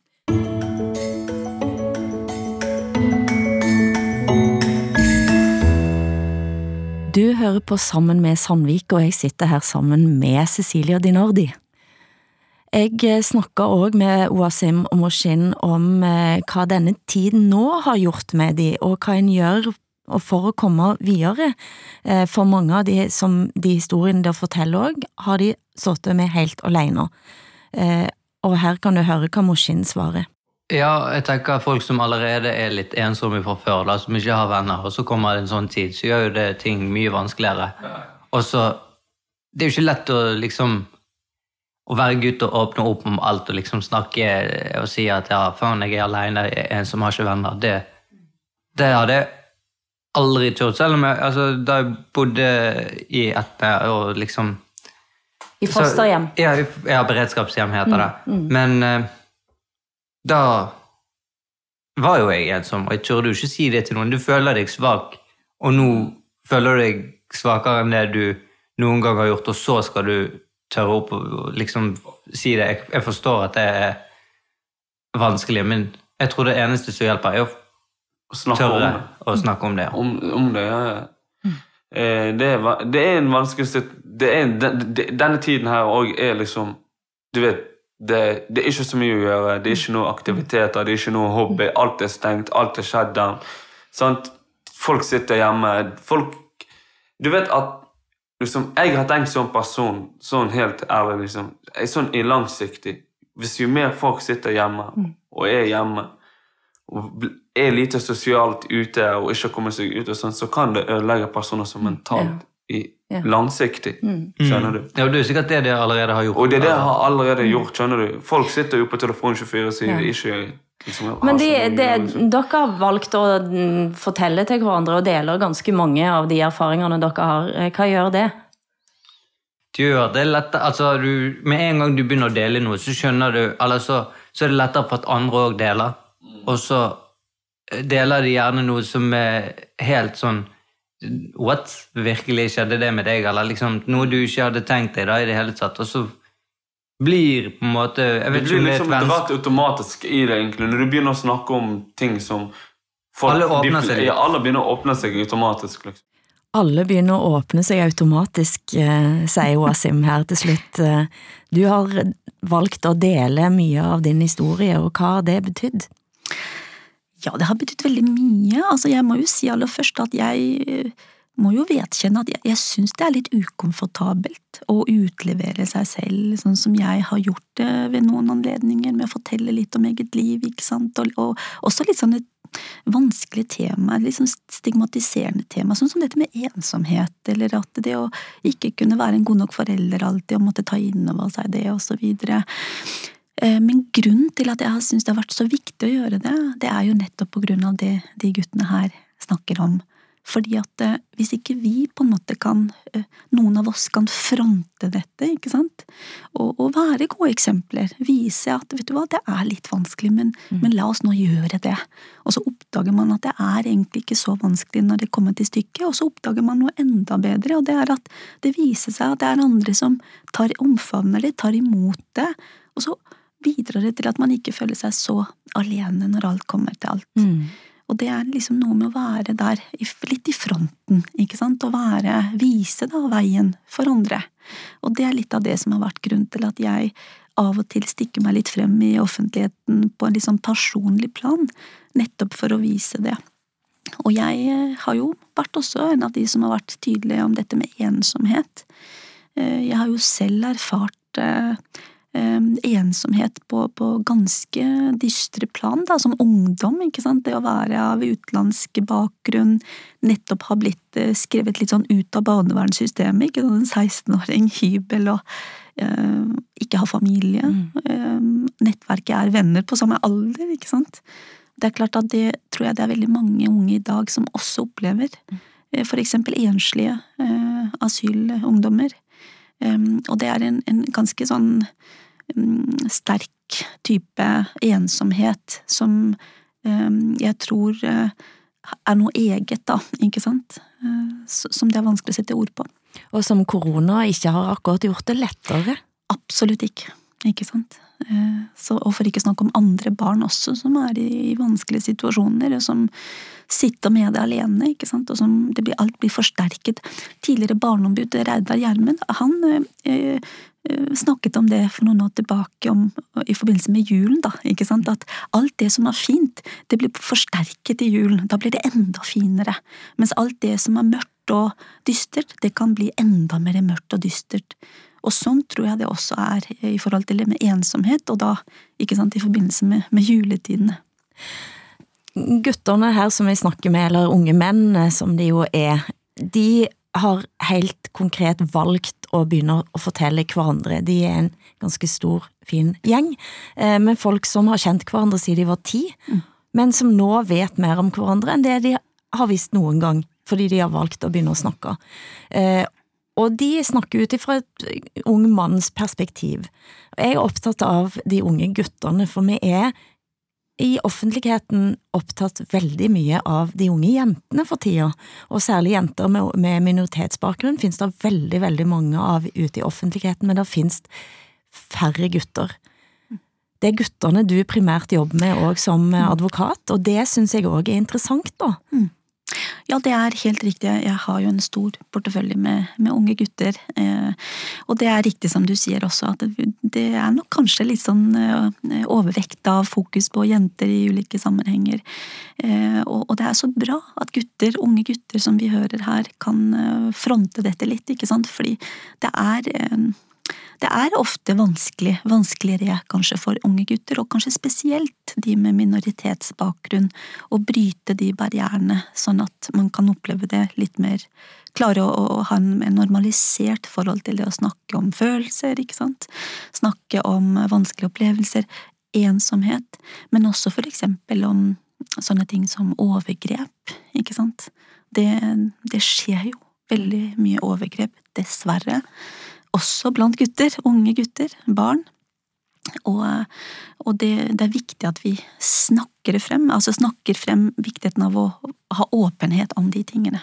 Du hører på Sammen med Sandvik, og jeg sitter her sammen med Cecilia Dinardi. Jeg snakka òg med Oasim og Moshin om eh, hva denne tiden nå har gjort med de, og hva en gjør for å komme videre. Eh, For mange av de, som de historiene der forteller òg, har de sittet med helt alene. Eh, Og her kan du høre hva Moshin svarer. Ja, jeg tenker folk som allerede er litt ensomme fra før, da, som ikke har venner, og så kommer det en sånn tid, så gjør jo det ting mye vanskeligere. Og så Det er jo ikke lett å liksom å være gutt og åpne opp om alt og liksom snakke og si at ja, faen, jeg er alene, er en som har ikke venner. Det, det hadde jeg aldri turt. Selv om jeg, altså, da jeg bodde i et og liksom I fosterhjem. så, ja, ja, beredskapshjem heter det. Men uh, da var jo jeg ensom, og jeg turde jo ikke si det til noen. Du føler deg svak, og nå føler du deg svakere enn det du noen gang har gjort, og så skal du tørre opp og liksom si det. Jeg, jeg forstår at det er vanskelig, men jeg tror det eneste som hjelper, er å Snakke om det. å snakke om det. Om, om det, ja. ja. Eh, det, er, det er en vanskelig det er en, den, Denne tiden her òg er liksom Du vet, det, det er ikke så mye å gjøre. Det er ikke noe aktiviteter, det er ikke noe hobby. Alt er stengt, alt er shut down. Sant? Folk sitter hjemme. Folk Du vet at liksom, Jeg har tenkt som person, sånn helt ærlig, liksom, sånn i langsiktig Hvis jo mer folk sitter hjemme, og er hjemme, og er lite sosialt ute og ikke kommer seg ut, og sånn, så kan det ødelegge personer som mentalt i Ja. langsiktig. Skjønner du? Ja, og det er sikkert det de allerede har gjort. Og det er det jeg har allerede gjort. skjønner du? Folk sitter jo på telefonen 24 siden Ja. ikke liksom, Men de, det, liksom. dere har valgt å mm, fortelle til hverandre og deler ganske mange av de erfaringene dere har. Eh, Hva gjør det? Det gjør det lettere, altså du, Med en gang du begynner å dele noe, så skjønner du, eller så, så er det lettere for at andre òg deler. Og så eh, deler de gjerne noe som er helt sånn What? Virkelig skjedde det med deg? Eller liksom noe du ikke hadde tenkt deg da i det hele tatt. Og så blir på en måte jeg Det vet blir det et liksom dratt automatisk i det, egentlig, når du begynner å snakke om ting som folk, Alle åpner seg De, Ja, alle begynner å åpne seg automatisk. liksom. Alle begynner å åpne seg automatisk, eh, sier Wasim her til slutt. Eh, Du har valgt å dele mye av din historie, og hva har det betydd? Ja, det har betydd veldig mye. Altså, jeg må jo si aller først at jeg eh, må jo vedkjenne at jeg, jeg syns det er litt ukomfortabelt å utlevere seg selv, sånn som jeg har gjort det ved noen anledninger, med å fortelle litt om eget liv, ikke sant, og, og også litt sånne vanskelige tema, litt sånn stigmatiserende tema, sånn som dette med ensomhet, eller at det å ikke kunne være en god nok forelder alltid, og måtte ta inn over seg det, og så videre. Eh, Men grunnen til at jeg har syntes det har vært så viktig å gjøre det, det er jo nettopp på grunn av det de guttene her snakker om. Fordi at eh, hvis ikke vi på en måte kan, eh, noen av oss kan fronte dette, ikke sant, og, og være gode eksempler, vise at vet du hva, det er litt vanskelig, men, men la oss nå gjøre det. Og så oppdager man at det er egentlig ikke så vanskelig når det kommer til stykket, og så oppdager man noe enda bedre, og det er at det viser seg at det er andre som tar omfavner det, tar imot det, og så bidrar det til at man ikke føler seg så alene når alt kommer til alt. Mm. Og det er liksom noe med å være der, litt i fronten, ikke sant, og være, vise da veien for andre. Og det er litt av det som har vært grunnen til at jeg av og til stikker meg litt frem i offentligheten på en litt sånn personlig plan, nettopp for å vise det. Og jeg eh, har jo vært også en av de som har vært tydelige om dette med ensomhet. Eh, Jeg har jo selv erfart eh, ensomhet på, på ganske dystre plan, da, som ungdom, ikke sant. Det å være av utenlandsk bakgrunn, nettopp ha blitt eh, skrevet litt sånn ut av barnevernssystemet, ikke sant. En 16-åring, hybel og eh, ikke ha familie. Eh, nettverket er venner på samme alder, ikke sant. Det er klart at det tror jeg det er veldig mange unge i dag som også opplever. Eh, for eksempel enslige eh, asylungdommer. Um, og det er en, en ganske sånn sterk type ensomhet som um, jeg tror uh, er noe eget, da, ikke sant? Uh, som det er vanskelig å sette ord på. Og som korona ikke har akkurat gjort det lettere? Absolutt ikke, ikke sant. Uh, så, og for ikke snakke om andre barn også, som er i, vanskelige situasjoner, og som sitter med det alene, ikke sant, og som blir, alt blir forsterket. Tidligere barneombud Reidar Gjermund, han eh, eh, snakket om det for noen år tilbake om, i forbindelse med julen, da, ikke sant, at alt det som er fint, det blir forsterket i julen, da blir det enda finere, mens alt det som er mørkt og dystert, det kan bli enda mer mørkt og dystert. Og sånn tror jeg det også er i forhold til det med ensomhet, og da ikke sant, i forbindelse med, med juletidene gutterne her som vi snakker med, eller unge menn eh, som de jo er, de har helt konkret valgt å begynne å fortelle hverandre. De er en ganske stor, fin gjeng, eh, med folk som har kjent hverandre siden de var ti, mm. men som nå vet mer om hverandre enn det de har visst noen gang, fordi de har valgt å begynne å snakke. Og de snakker ut ifra et ung manns perspektiv. Jeg er opptatt av de unge guttene, for vi er i offentligheten opptatt veldig mye av de unge jentene for tida, og særlig jenter med minoritetsbakgrunn finnes det veldig, veldig mange av ute i offentligheten, men det finnes færre gutter. Det er guttene du primært jobber med òg som advokat, og det syns jeg òg er interessant, da. Mm. Ja, det er helt riktig. Jeg har jo en stor portefølje med, med unge gutter. Eh, og det er riktig som du sier også, at det, det er nok kanskje litt sånn eh, overvekt av fokus på jenter i ulike sammenhenger. Eh, og, og, det er så bra at gutter, unge gutter som vi hører her, kan eh, fronte dette litt, ikke sant. Fordi det er eh, det er ofte vanskelig, vanskeligere kanskje for unge gutter, og kanskje spesielt de med minoritetsbakgrunn, å bryte de barrierene, sånn at man kan oppleve det litt mer Klare å, ha en mer normalisert forhold til det å snakke om følelser, ikke sant, snakke om vanskelige opplevelser, ensomhet, men også for eksempel om sånne ting som overgrep, ikke sant. Det, det skjer jo veldig mye overgrep, dessverre også blant gutter, unge gutter, barn. Og, og det, det, er viktig at vi snakker det frem, altså snakker frem viktigheten av å ha åpenhet om de tingene.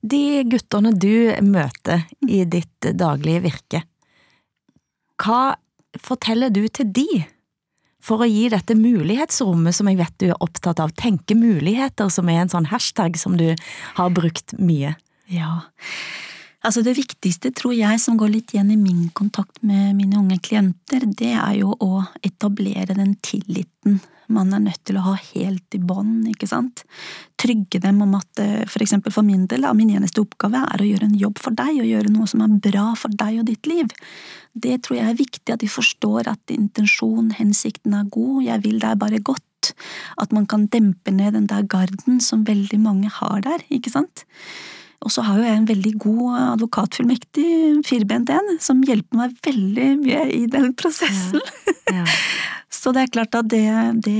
De guttene du møter i ditt daglige virke, hva forteller du til de? For å gi dette mulighetsrommet som jeg vet du er opptatt av, tenke muligheter, som er en sånn hashtag som du har brukt mye. Ja, Altså Det viktigste, tror jeg, som går litt igjen i min kontakt med mine unge klienter, det er jo å etablere den tilliten man er nødt til å ha helt i bånn, ikke sant. Trygge dem om at eh, for eksempel for min del, min eneste oppgave er å gjøre en jobb for deg, og gjøre noe som er bra for deg og ditt liv. Det tror jeg er viktig, at de forstår at intensjonen, hensikten er god, jeg vil deg bare godt. At man kan dempe ned den der garden som veldig mange har der, ikke sant. Og så har jo jeg en veldig god advokatfullmektig, firbent en, som hjelper meg veldig mye i den prosessen. Ja. Ja. så det er klart at det, det,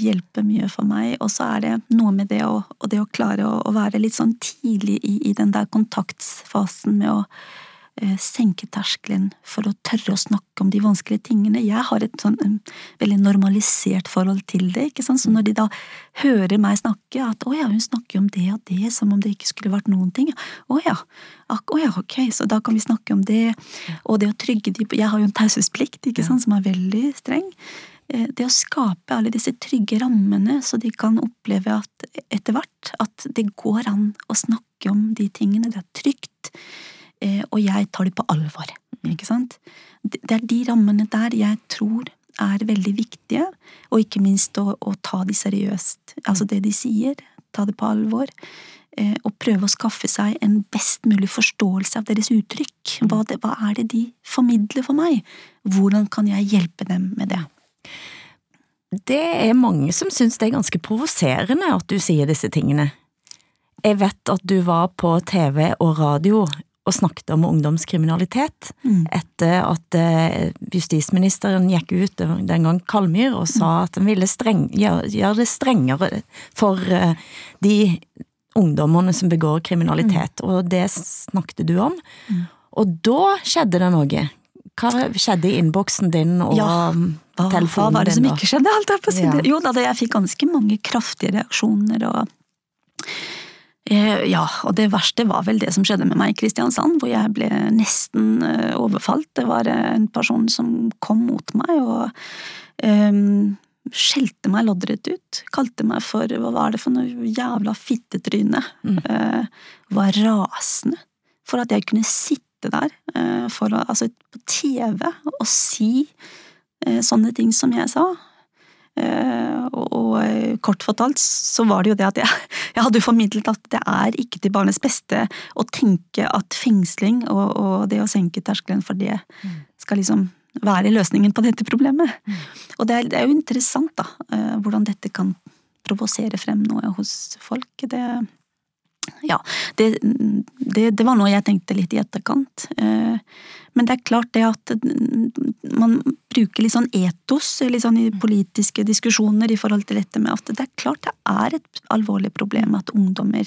hjelper mye for meg. Og så er det noe med det å, det å klare å, å, være litt sånn tidlig i, i den der kontaktfasen med å senke terskelen for å tørre å snakke om de vanskelige tingene. Jeg har et sånn veldig normalisert forhold til det, ikke sant, så når de da hører meg snakke at å ja, hun snakker om det og det som om det ikke skulle vært noen ting, å ja, å ja, ok, så da kan vi snakke om det, og det å trygge de Jeg har jo en taushetsplikt, ikke sant, som er veldig streng. Eh, det å skape alle disse trygge rammene, så de kan oppleve at etter hvert at det går an å snakke om de tingene, det er trygt. Eh, og jeg tar de på alvor. Ikke sant? Det er de rammene der jeg tror er veldig viktige, og ikke minst å, å ta de seriøst. Altså det de sier, ta det på alvor. Eh, og prøve å skaffe seg en best mulig forståelse av deres uttrykk. Hva, det, hva er det de formidler for meg? Hvordan kan jeg hjelpe dem med det? Det er mange som syns det er ganske provoserende at du sier disse tingene. Jeg vet at du var på TV og radio og snakket om ungdomskriminalitet Mm. etter at eh, justisministeren gikk ut den gang Kalmyr og sa at han ville streng, gjøre, gjør det strengere for eh, de ungdommene som begår kriminalitet, og det snakket du om. Og da skjedde det noe. Hva skjedde i innboksen din og Ja, telefonen Hva, hva var det som ikke skjedde? Alt jeg på Ja. Jo da, jeg fikk ganske mange kraftige reaksjoner og Ja, og det verste var vel det som skjedde med meg i Kristiansand, hvor jeg ble nesten eh, overfalt. Det var eh, en person som kom mot meg og eh, skjelte meg loddrett ut. Kalte meg for hva var det for noe jævla fittetryne. Mm. Eh, var rasende for at jeg kunne sitte der eh, for å, altså, på TV og si eh, sånne ting som jeg sa. Eh, og, eh, kort fortalt så var det jo det at jeg, jeg hadde jo formidlet at det er ikke til barnets beste å tenke at fengsling og, og det å senke terskelen for det skal liksom være løsningen på dette problemet. Og det er, det er jo interessant da, eh, hvordan dette kan provosere frem noe hos folk. Det, ja, det, det, det var noe jeg tenkte litt i etterkant. Eh, Men det er klart det at man bruker litt sånn etos litt sånn i politiske diskusjoner i forhold til dette med at det er klart det er et alvorlig problem at ungdommer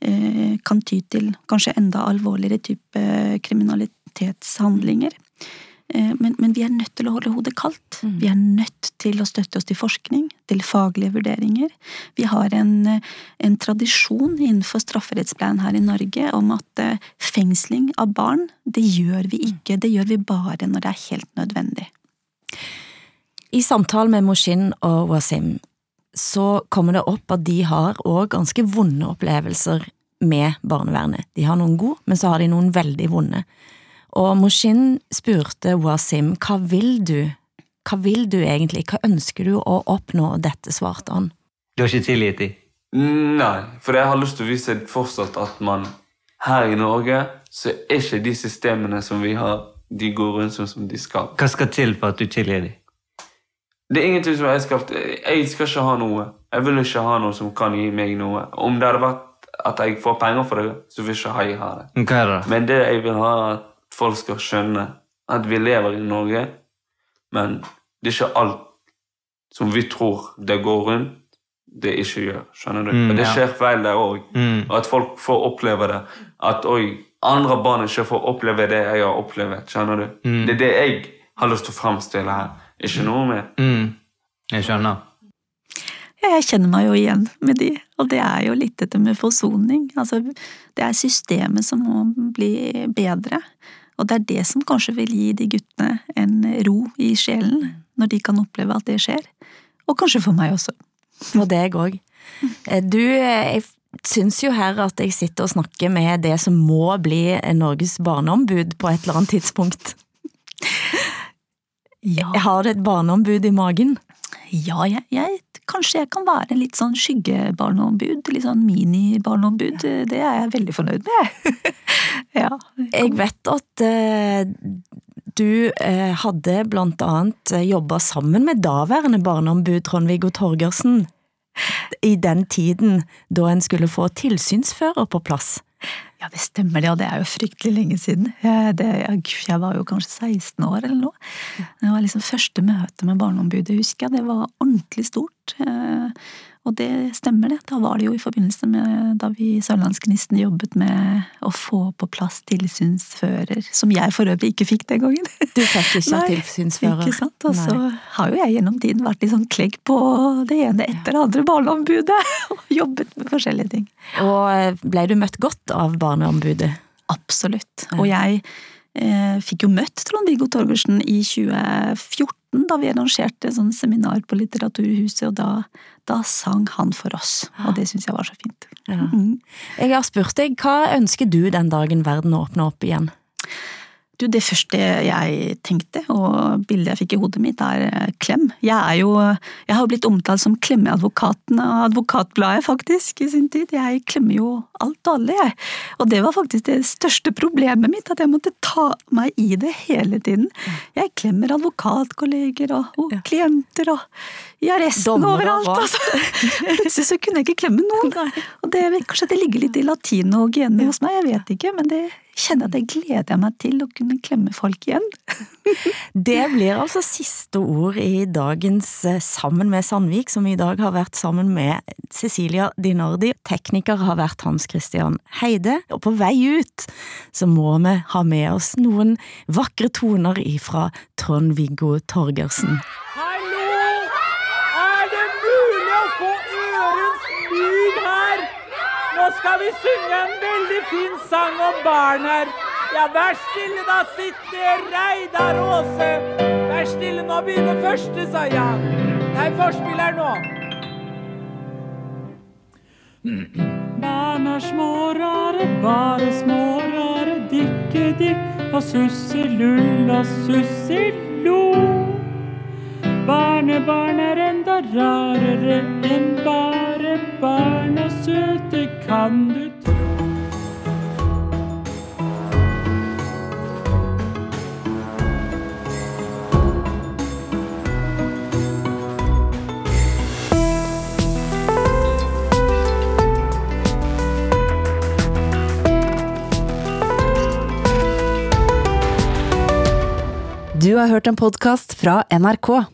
eh, kan ty til kanskje enda alvorligere type kriminalitetshandlinger. Eh, Men, men vi er nødt til å holde hodet kaldt. Vi er nødt til å støtte oss til forskning, til faglige vurderinger. Vi har en, eh, en tradisjon innenfor strafferettspleien her i Norge om at eh, fengsling av barn, det gjør vi ikke. Det gjør vi bare når det er helt nødvendig. I samtalen med Moshin og Wasim så kommer det opp at de har òg ganske vonde opplevelser med barnevernet. De har noen gode, men så har de noen veldig vonde. Og Moshin spurte Wasim hva vil du, hva vil du egentlig, hva ønsker du å oppnå, og dette svarte han. Du har ikke tilgitt dem? Nei, for jeg har lyst til å vise fortsatt at man her i Norge så er ikke de systemene som vi har, de går rundt sånn som de skal. Hva skal til for at du tilgir dem? Det er ingenting som jeg skal Jeg skal ikke ha noe. Jeg vil ikke ha noe som kan gi meg noe. Om det hadde vært at jeg får penger for det, så vil ikke jeg ha det. Hva er det? Men det jeg vil ha, er at folk skal skjønne at vi lever i Norge, men det er ikke alt som vi tror det går rundt, det ikke gjør. Skjønner du? Mm, og det ja. skjer feil der òg. Mm. Og at folk får oppleve det. At oi, andre barn ikke får oppleve det jeg har opplevd. Skjønner du? Mm. Det er det jeg har lyst til å fremstille her. Ikke noe mer. Mm. Jeg skjønner. Ja, Jeg kjenner meg jo igjen med de, og det er jo litt dette med forsoning. Altså, det er systemet som må bli bedre, og det er det som kanskje vil gi de guttene en ro i sjelen, når de kan oppleve at det skjer. Og kanskje for meg også. Og deg òg. Du, eh, jeg syns jo her at jeg sitter og snakker med det som må bli Norges barneombud på et eller annet tidspunkt. Ja, Har du et barneombud i magen. ja jeg, jeg, kanskje jeg kan være litt sånn skyggebarneombud, litt sånn mini-barneombud. Det er jeg veldig fornøyd med. ja. Jeg vet at eh, du eh, hadde blant annet jobba sammen med daværende barneombud Trond-Viggo Torgersen i den tiden da en skulle få tilsynsfører på plass. Ja, det stemmer det, og det er jo fryktelig lenge siden. Jeg, det, jeg, jeg var jo kanskje 16 år eller noe. Det var liksom første møte med Barneombudet, husker jeg. Det var ordentlig stort. Eh, Og det stemmer det. Da var det jo i forbindelse med da vi i Sørlandsgnisten jobbet med å få på plass tilsynsfører, som jeg for øvrig ikke fikk den gangen. Du fikk ikke Nei, tilsynsfører. Ikke sant? Og så har jo jeg gjennom tiden vært litt sånn klegg på det ene etter det andre barneombudet, og jobbet med forskjellige ting. Og eh, ble du møtt godt av barneombudet? Absolutt. Og jeg eh, fikk jo møtt Trond-Viggo Torgersen i 2014, da vi arrangerte sånn seminar på Litteraturhuset, og da, da sang han for oss. Og det syns jeg var så fint. Ja. Mhm. Jeg har spurt deg, hva ønsker du den dagen verden åpner opp igjen? Du, det første jeg tenkte, og bildet jeg fikk i hodet mitt, er eh, klem. Jeg er jo Jeg har jo blitt omtalt som klemmeadvokaten av Advokatbladet, faktisk, i sin tid. Jeg klemmer jo alt og alle, jeg. Og det var faktisk det største problemet mitt, at jeg måtte ta meg i det hele tiden. Jeg klemmer advokatkolleger og, og klienter og i arresten overalt, altså. Plutselig så kunne jeg ikke klemme noen. Og det, kanskje det ligger litt i latino og hos meg, jeg vet ikke, men det kjenner at jeg gleder meg til å kunne klemme folk igjen. Det blir altså siste ord i dagens eh, Sammen med Sandvik, som i dag har vært sammen med Cecilia Dinardi. Tekniker har vært Hans Christian Heide. Og på vei ut så må vi ha med oss noen vakre toner ifra Trond-Viggo Torgersen. Hallo! Er det mulig å få ørens lyd her? Nå skal vi synge en veldig fin sang om barn her. Ja, vær stille da, sitt ned, Reidar Aase. Vær stille, nå begynner første, sa Jan. Nei, forspill her nå. Barn er små, rare, bare små, rare, dikke dikk, og susselull og sussello. Barnebarn er enda rarere enn bare barn, og søte kan du tro. Du har hørt en podkast fra NRK.